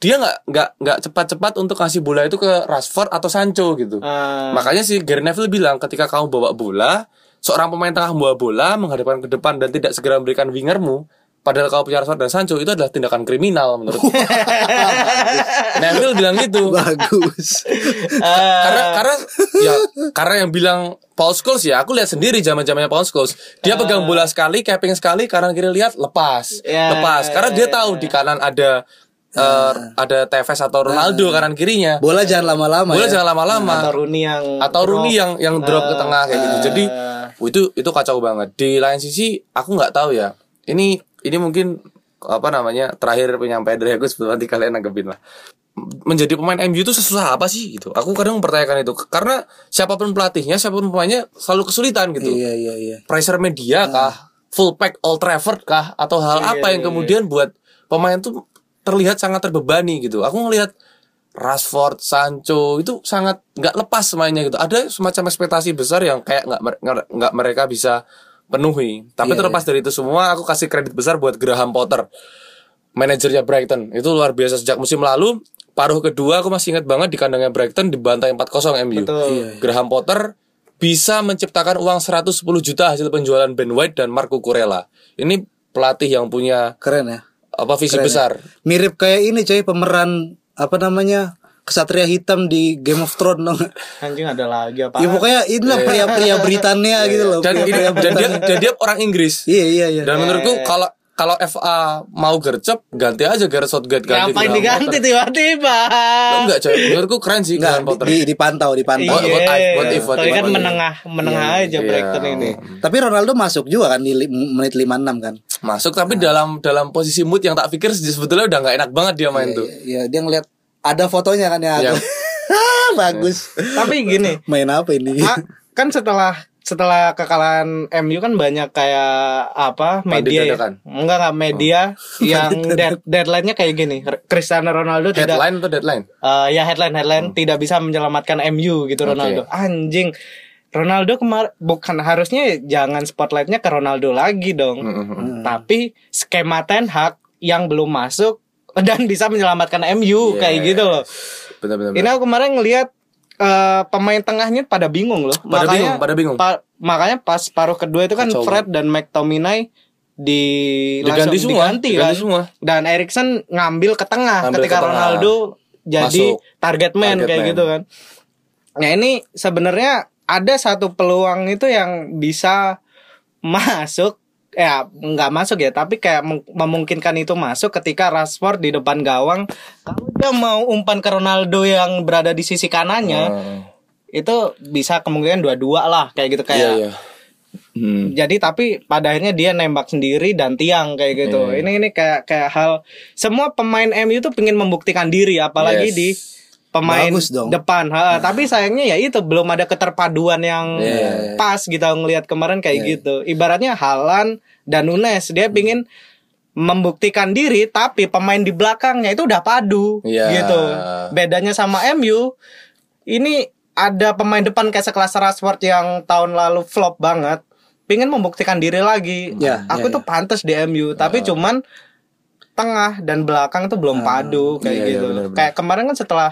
Speaker 1: dia nggak nggak nggak cepat-cepat untuk kasih bola itu ke Rashford atau Sancho gitu.
Speaker 3: Ah.
Speaker 1: makanya si Gary Neville bilang ketika kamu bawa bola seorang pemain tengah membawa bola menghadapkan ke depan dan tidak segera memberikan wingermu padahal kau punya Rashford dan Sancho itu adalah tindakan kriminal menurut Neville bilang gitu.
Speaker 2: Bagus.
Speaker 1: karena karena ya karena yang bilang Paul Scholes ya aku lihat sendiri zaman zamannya Paul Scholes. Dia pegang bola sekali capping sekali kanan kiri lihat lepas.
Speaker 3: Ya,
Speaker 1: lepas. Karena dia tahu di kanan ada eh, ada Tevez atau Ronaldo kanan kirinya.
Speaker 2: Bola jangan lama-lama
Speaker 1: bola
Speaker 2: ya.
Speaker 1: jangan lama-lama.
Speaker 3: Atau Rooney yang
Speaker 1: atau Rooney yang yang drop ke tengah kayak gitu. Jadi
Speaker 3: Ah.
Speaker 1: itu itu kacau banget. Di lain sisi aku nggak tahu ya. Ini ini mungkin apa namanya terakhir penyampaian dari aku sebelum nanti kalian nanggepin lah. Menjadi pemain MU itu sesusah apa sih gitu? Aku kadang mempertanyakan itu. Karena siapa pun pelatihnya siapa pun pemainnya selalu kesulitan gitu.
Speaker 2: Iya iya iya.
Speaker 1: pressure media kah? Full pack Old Trafford kah? Atau hal
Speaker 3: Iya,
Speaker 1: apa yang kemudian buat pemain tuh terlihat sangat terbebani gitu? Aku ngelihat Rashford, Sancho itu sangat nggak lepas mainnya gitu. Ada semacam ekspektasi besar yang kayak nggak nggak mereka bisa penuhi. Tapi
Speaker 2: Iya,
Speaker 1: terlepas dari itu semua, aku kasih kredit besar buat Graham Potter, manajernya Brighton. Itu luar biasa sejak musim lalu. Paruh kedua aku masih ingat banget di kandangnya Brighton dibantai 4-0 MU.
Speaker 3: Betul.
Speaker 1: Graham Potter bisa menciptakan uang 110 juta hasil penjualan Ben White dan Marco Kurela. Ini pelatih yang punya
Speaker 2: Keren ya.
Speaker 1: apa visi
Speaker 2: Keren ya.
Speaker 1: besar.
Speaker 2: Mirip kayak ini coy pemeran apa namanya? Kesatria hitam di Game of Thrones dong.
Speaker 3: Anjing ada lagi apa?
Speaker 2: Ya pokoknya inilah pria-pria Britania gitu loh.
Speaker 1: Iya. Dan ini
Speaker 2: Pria-pria
Speaker 1: dan dia, dan dia orang Inggris.
Speaker 2: Iya iya iya.
Speaker 1: Dan menurutku kalau kalau FA mau gercep ganti aja Gareth Southgate ganti
Speaker 3: Ngapain diganti tiba-tiba?
Speaker 1: Lo enggak coy, menurutku keren sih Graham Potter.
Speaker 2: di, dipantau dipantau.
Speaker 1: If- what
Speaker 3: Iya.
Speaker 1: if-
Speaker 3: Soalnya kan menengah menengah aja
Speaker 1: Iya.
Speaker 3: Brighton ini.
Speaker 2: Tapi Ronaldo masuk juga kan di li- menit 56 kan.
Speaker 1: Masuk tapi dalam dalam posisi mood yang tak pikir sebetulnya udah nggak enak banget dia main tuh.
Speaker 2: Iya dia ngeliat ada fotonya kan ya.
Speaker 1: Iya.
Speaker 2: Bagus.
Speaker 3: Tapi gini,
Speaker 2: Main apa ini?
Speaker 3: ah, kan setelah setelah kekalahan MU kan banyak kayak apa media ya? enggak enggak media yang dead, deadline-nya kayak gini Cristiano Ronaldo tidak
Speaker 1: Headline atau deadline?
Speaker 3: Eh, ya headline headline tidak bisa menyelamatkan MU gitu Ronaldo. Anjing. Ronaldo kemar bukan harusnya jangan spotlightnya ke Ronaldo lagi dong. Tapi skema Ten Hag yang belum masuk dan bisa menyelamatkan MU kayak gitu loh.
Speaker 1: Benar-benar.
Speaker 3: Ini aku kemarin ngelihat eh, pemain tengahnya pada bingung loh.
Speaker 1: Pada bingung, pada bingung.
Speaker 3: pa- makanya pas paruh kedua itu kan
Speaker 1: Kacau
Speaker 3: Fred dan McTominay di
Speaker 1: Diganti
Speaker 3: langsung
Speaker 1: semua,
Speaker 3: diganti,
Speaker 1: diganti
Speaker 3: kan.
Speaker 1: semua.
Speaker 3: Dan Erikson ngambil ke tengah
Speaker 1: Ngambil
Speaker 3: ketika
Speaker 1: ke tengah.
Speaker 3: Ronaldo jadi
Speaker 1: Masuk.
Speaker 3: target man
Speaker 1: Target
Speaker 3: kayak
Speaker 1: man.
Speaker 3: gitu kan. Nah ini sebenarnya ada satu peluang itu yang bisa masuk ya nggak masuk ya tapi kayak mem- memungkinkan itu masuk ketika Rashford di depan gawang kalau dia mau umpan ke Ronaldo yang berada di sisi kanannya
Speaker 1: Hmm.
Speaker 3: itu bisa kemungkinan dua-dua lah kayak gitu kayak
Speaker 1: Iya, iya. Hmm.
Speaker 3: jadi tapi pada akhirnya dia nembak sendiri dan tiang kayak gitu.
Speaker 1: Iya.
Speaker 3: Ini ini kayak kayak hal semua pemain MU tuh pengen membuktikan diri apalagi
Speaker 1: Yes.
Speaker 3: di pemain
Speaker 2: Bagus dong.
Speaker 3: depan. Ha, Tapi sayangnya ya itu belum ada keterpaduan yang
Speaker 1: Iya.
Speaker 3: pas gitu ngelihat kemarin kayak gitu. Ibaratnya Halan dan Nunes dia
Speaker 1: Hmm.
Speaker 3: pingin membuktikan diri tapi pemain di belakangnya itu udah padu
Speaker 1: Iya.
Speaker 3: gitu. Bedanya sama MU ini ada pemain depan kayak sekelas Rashford yang tahun lalu flop banget. Pingin membuktikan diri lagi.
Speaker 2: Ya,
Speaker 3: Aku
Speaker 2: ya,
Speaker 3: tuh pantas di MU, tapi cuman tengah dan belakang tuh belum padu kayak
Speaker 1: iya, iya,
Speaker 3: gitu.
Speaker 1: benar-benar.
Speaker 3: Kayak kemarin kan setelah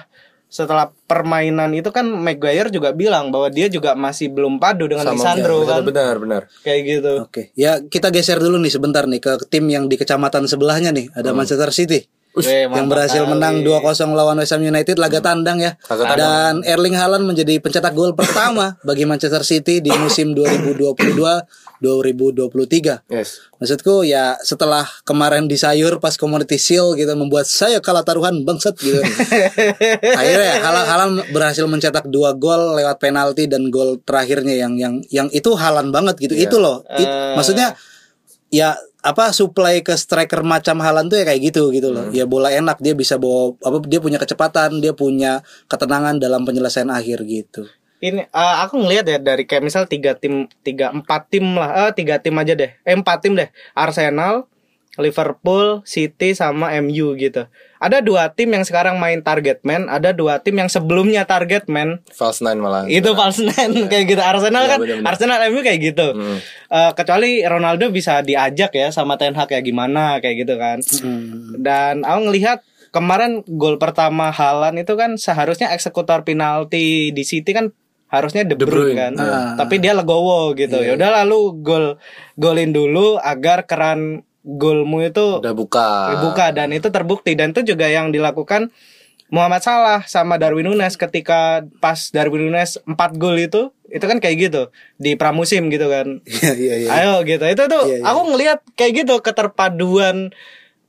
Speaker 3: setelah permainan itu kan Maguire juga bilang bahwa dia juga masih belum padu dengan
Speaker 1: Sama
Speaker 3: Lisandro
Speaker 1: benar,
Speaker 3: kan.
Speaker 1: benar, benar.
Speaker 3: Kayak gitu.
Speaker 2: Oke, ya kita geser dulu nih sebentar nih ke tim yang di kecamatan sebelahnya nih, ada Manchester City.
Speaker 3: Weh,
Speaker 2: yang
Speaker 3: mantap
Speaker 2: berhasil
Speaker 3: kali.
Speaker 2: menang 2-0 lawan West Ham United laga tandang ya.
Speaker 1: Laga tandang.
Speaker 2: Dan Erling Haaland menjadi pencetak gol pertama bagi Manchester City di musim 2022-2023.
Speaker 1: Yes.
Speaker 2: Maksudku ya setelah kemarin di sayur pas Community Shield gitu membuat saya kalah taruhan bangsat gitu. Akhirnya Haaland, Haaland berhasil mencetak dua gol lewat penalti dan gol terakhirnya yang yang yang itu Haaland banget gitu. Itu loh. It-
Speaker 3: Eh.
Speaker 2: maksudnya ya apa supply ke striker macam Haaland tuh ya kayak gitu gitu loh. Ya bola enak dia bisa bawa apa dia punya kecepatan, dia punya ketenangan dalam penyelesaian akhir gitu.
Speaker 3: Ini eh, aku ngelihat ya dari kayak misal tiga tim, tiga empat tim lah, eh, tiga tim aja deh, eh, empat tim deh, Arsenal, Liverpool, City sama MU gitu. Ada dua tim yang sekarang main target man, ada dua tim yang sebelumnya target man.
Speaker 1: False nine malah.
Speaker 3: Itu false nine kayak gitu. Arsenal
Speaker 1: Iya,
Speaker 3: kan,
Speaker 1: bener-bener.
Speaker 3: Arsenal MU kayak gitu.
Speaker 1: Hmm.
Speaker 3: Eh, kecuali Ronaldo bisa diajak ya sama Ten Hag kayak gimana kayak gitu kan.
Speaker 2: Hmm.
Speaker 3: Dan aku ngelihat kemarin gol pertama Halan itu kan seharusnya eksekutor penalti di City kan harusnya De
Speaker 1: De
Speaker 3: Bruyne,
Speaker 1: Bruyne,
Speaker 3: kan.
Speaker 2: ah.
Speaker 3: Tapi dia legowo gitu. Ya udah lalu gol golin dulu agar keran golmu itu
Speaker 1: Udah buka.
Speaker 3: dibuka dan itu terbukti dan itu juga yang dilakukan Muhammad Salah sama Darwin Nunes ketika pas Darwin Nunes 4 gol itu itu kan kayak gitu di pramusim gitu kan.
Speaker 2: Iya iya iya.
Speaker 3: Ayo gitu. Itu tuh
Speaker 2: Iya, iya.
Speaker 3: aku ngelihat kayak gitu keterpaduan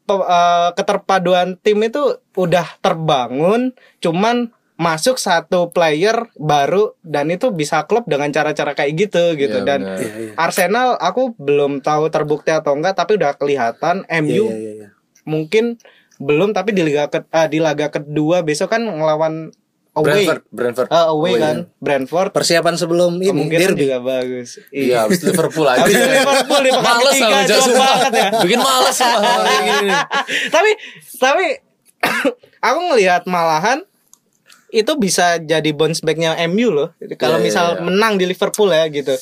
Speaker 3: eh, keterpaduan tim itu udah terbangun cuman masuk satu player baru dan itu bisa klub dengan cara-cara kayak gitu gitu
Speaker 1: Iya,
Speaker 3: dan.
Speaker 2: Iya, iya.
Speaker 3: Arsenal aku belum tahu terbukti atau enggak tapi udah kelihatan MU
Speaker 2: Iya, iya, iya.
Speaker 3: mungkin belum tapi di liga ke, eh, di laga kedua besok kan ngelawan away
Speaker 1: Brentford, Brentford.
Speaker 3: Eh, away kan Brentford
Speaker 2: Persiapan sebelum ini derby.
Speaker 3: juga bagus
Speaker 1: Iya, habis Liverpool aja.
Speaker 3: Habis Liverpool di pekan
Speaker 1: males sama
Speaker 3: banget ya.
Speaker 1: Bikin males sama hal kayak gini.
Speaker 3: tapi tapi aku ngelihat malahan itu bisa jadi bounce backnya MU loh. Jadi Kalau
Speaker 1: Iya, iya,
Speaker 3: misal
Speaker 1: iya.
Speaker 3: menang di Liverpool ya gitu.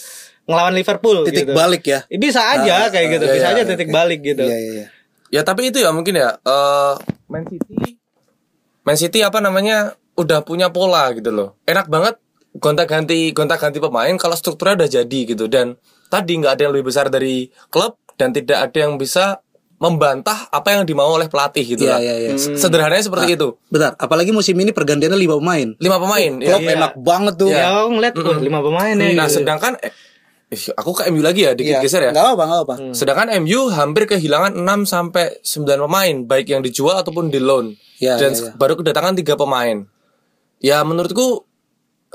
Speaker 3: ngelawan Liverpool
Speaker 2: titik
Speaker 3: gitu.
Speaker 2: balik ya.
Speaker 3: Eh, Bisa aja kayak gitu,
Speaker 1: iya,
Speaker 3: bisa
Speaker 1: iya,
Speaker 3: aja
Speaker 1: iya,
Speaker 3: titik
Speaker 1: oke.
Speaker 3: balik gitu.
Speaker 2: Iya iya iya.
Speaker 1: Ya tapi itu ya mungkin ya eh Man City Man City apa namanya udah punya pola gitu loh. Enak banget gonta-ganti gonta-ganti pemain kalau strukturnya udah jadi gitu dan tadi nggak ada yang lebih besar dari klub dan tidak ada yang bisa membantah apa yang dimau oleh pelatih gitu
Speaker 2: Iya
Speaker 1: lah.
Speaker 2: iya iya.
Speaker 1: Sederhananya seperti itu.
Speaker 2: Bentar, apalagi musim ini pergantiannya lima pemain.
Speaker 1: Lima pemain. ya.
Speaker 2: Klopp enak banget tuh.
Speaker 3: Ya, aku ngeliat oh, lima pemain ya.
Speaker 1: Nah, sedangkan eh, ih, aku ke MU lagi ya dikit
Speaker 2: Iya.
Speaker 1: geser ya.
Speaker 2: Nggak apa nggak apa.
Speaker 1: Sedangkan MU hampir kehilangan 6 sampai 9 pemain baik yang dijual ataupun di loan.
Speaker 2: Ya,
Speaker 1: Dan
Speaker 2: ya, ya.
Speaker 1: baru kedatangan tiga pemain. Ya menurutku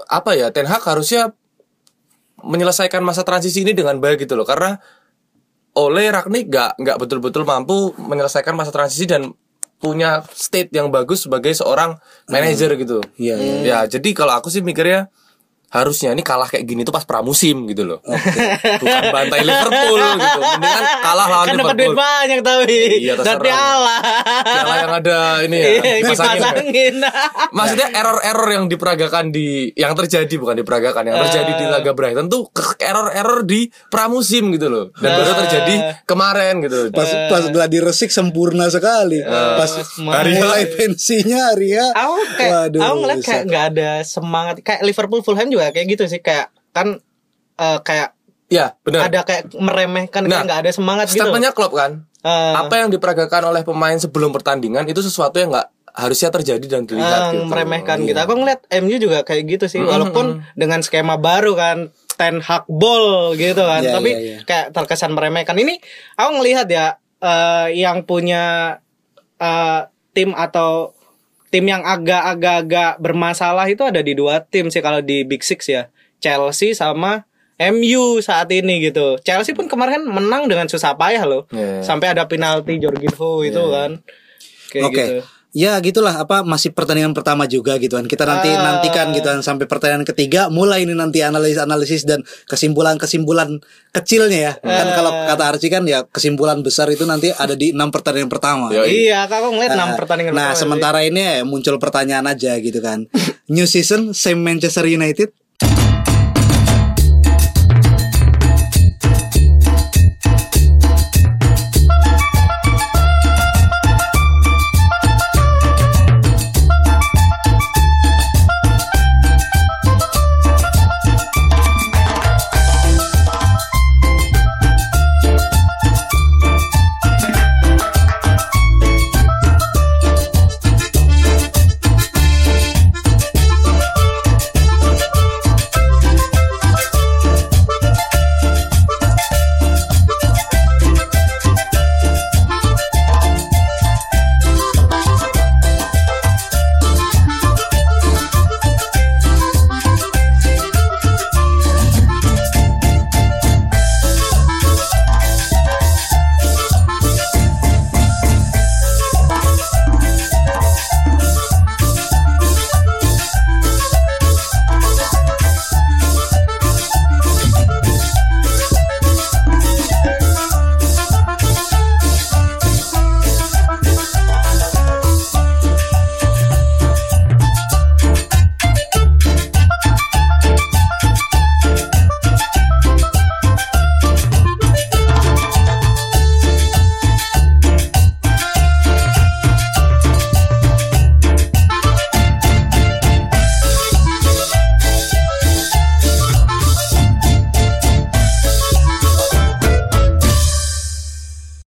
Speaker 1: apa ya Ten Hag harusnya menyelesaikan masa transisi ini dengan baik gitu loh karena Ole Ragnik nggak nggak betul-betul mampu menyelesaikan masa transisi dan punya state yang bagus sebagai seorang manajer gitu.
Speaker 2: Iya, iya.
Speaker 1: Ya, jadi kalau aku sih mikirnya harusnya ini kalah kayak gini tuh pas pramusim gitu loh. Bukan bantai Liverpool gitu. Mendingan kalah lawan
Speaker 3: Kan dapat duit
Speaker 1: Liverpool.
Speaker 3: banyak tapi
Speaker 1: Iya, terserah.
Speaker 3: dari Allah.
Speaker 1: Piala yang ada ini ya,
Speaker 3: Iya,
Speaker 1: dipasangin. Maksudnya error-error yang diperagakan di yang terjadi bukan diperagakan yang terjadi di laga Brighton tuh error-error di pramusim gitu loh. Dan baru terjadi kemarin gitu.
Speaker 2: Pas pas gladi resik sempurna sekali. pas
Speaker 1: Hari
Speaker 2: mulai pensinya Arya.
Speaker 3: Aku kayak
Speaker 2: Waduh,
Speaker 3: aku ngeliat kayak nggak ada semangat kayak Liverpool Fulham juga kayak gitu sih kayak kan eh, kayak
Speaker 1: Ya, benar.
Speaker 3: ada kayak meremehkan
Speaker 1: Nah,
Speaker 3: kayak nggak ada semangat gitu.
Speaker 1: Statementnya klub kan.
Speaker 3: Eh,
Speaker 1: Apa yang diperagakan oleh pemain sebelum pertandingan itu sesuatu yang nggak harusnya terjadi dan dilihat
Speaker 3: eh,
Speaker 1: gitu.
Speaker 3: meremehkan gitu. Aku ngeliat MU juga kayak gitu sih walaupun dengan skema baru kan Ten Hag ball gitu kan.
Speaker 2: Iya,
Speaker 3: Tapi
Speaker 2: iya, iya.
Speaker 3: kayak terkesan meremehkan. Ini aku ngelihat ya eh, yang punya eh, tim atau tim yang agak-agak-agak bermasalah itu ada di dua tim sih kalau di Big Six ya. Chelsea sama MU saat ini gitu. Chelsea pun kemarin menang dengan susah payah loh.
Speaker 1: Iya.
Speaker 3: Sampai ada penalti Jorginho itu kan. Kayak
Speaker 2: Oke.
Speaker 3: gitu.
Speaker 2: Ya gitulah apa masih pertandingan pertama juga gitu kan. Kita nanti
Speaker 3: Ah.
Speaker 2: nantikan gitu kan sampai pertandingan ketiga mulai ini nanti analisis-analisis dan kesimpulan-kesimpulan kecilnya ya. Kan kalau
Speaker 3: Ah.
Speaker 2: kata Archie kan ya kesimpulan besar itu nanti ada di enam pertandingan pertama.
Speaker 1: Yoi.
Speaker 3: Iya, aku ngeliat enam
Speaker 2: Nah,
Speaker 3: pertandingan
Speaker 2: Nah,
Speaker 3: pertama sih.
Speaker 2: sementara ini ya muncul pertanyaan aja gitu kan. New season same Manchester United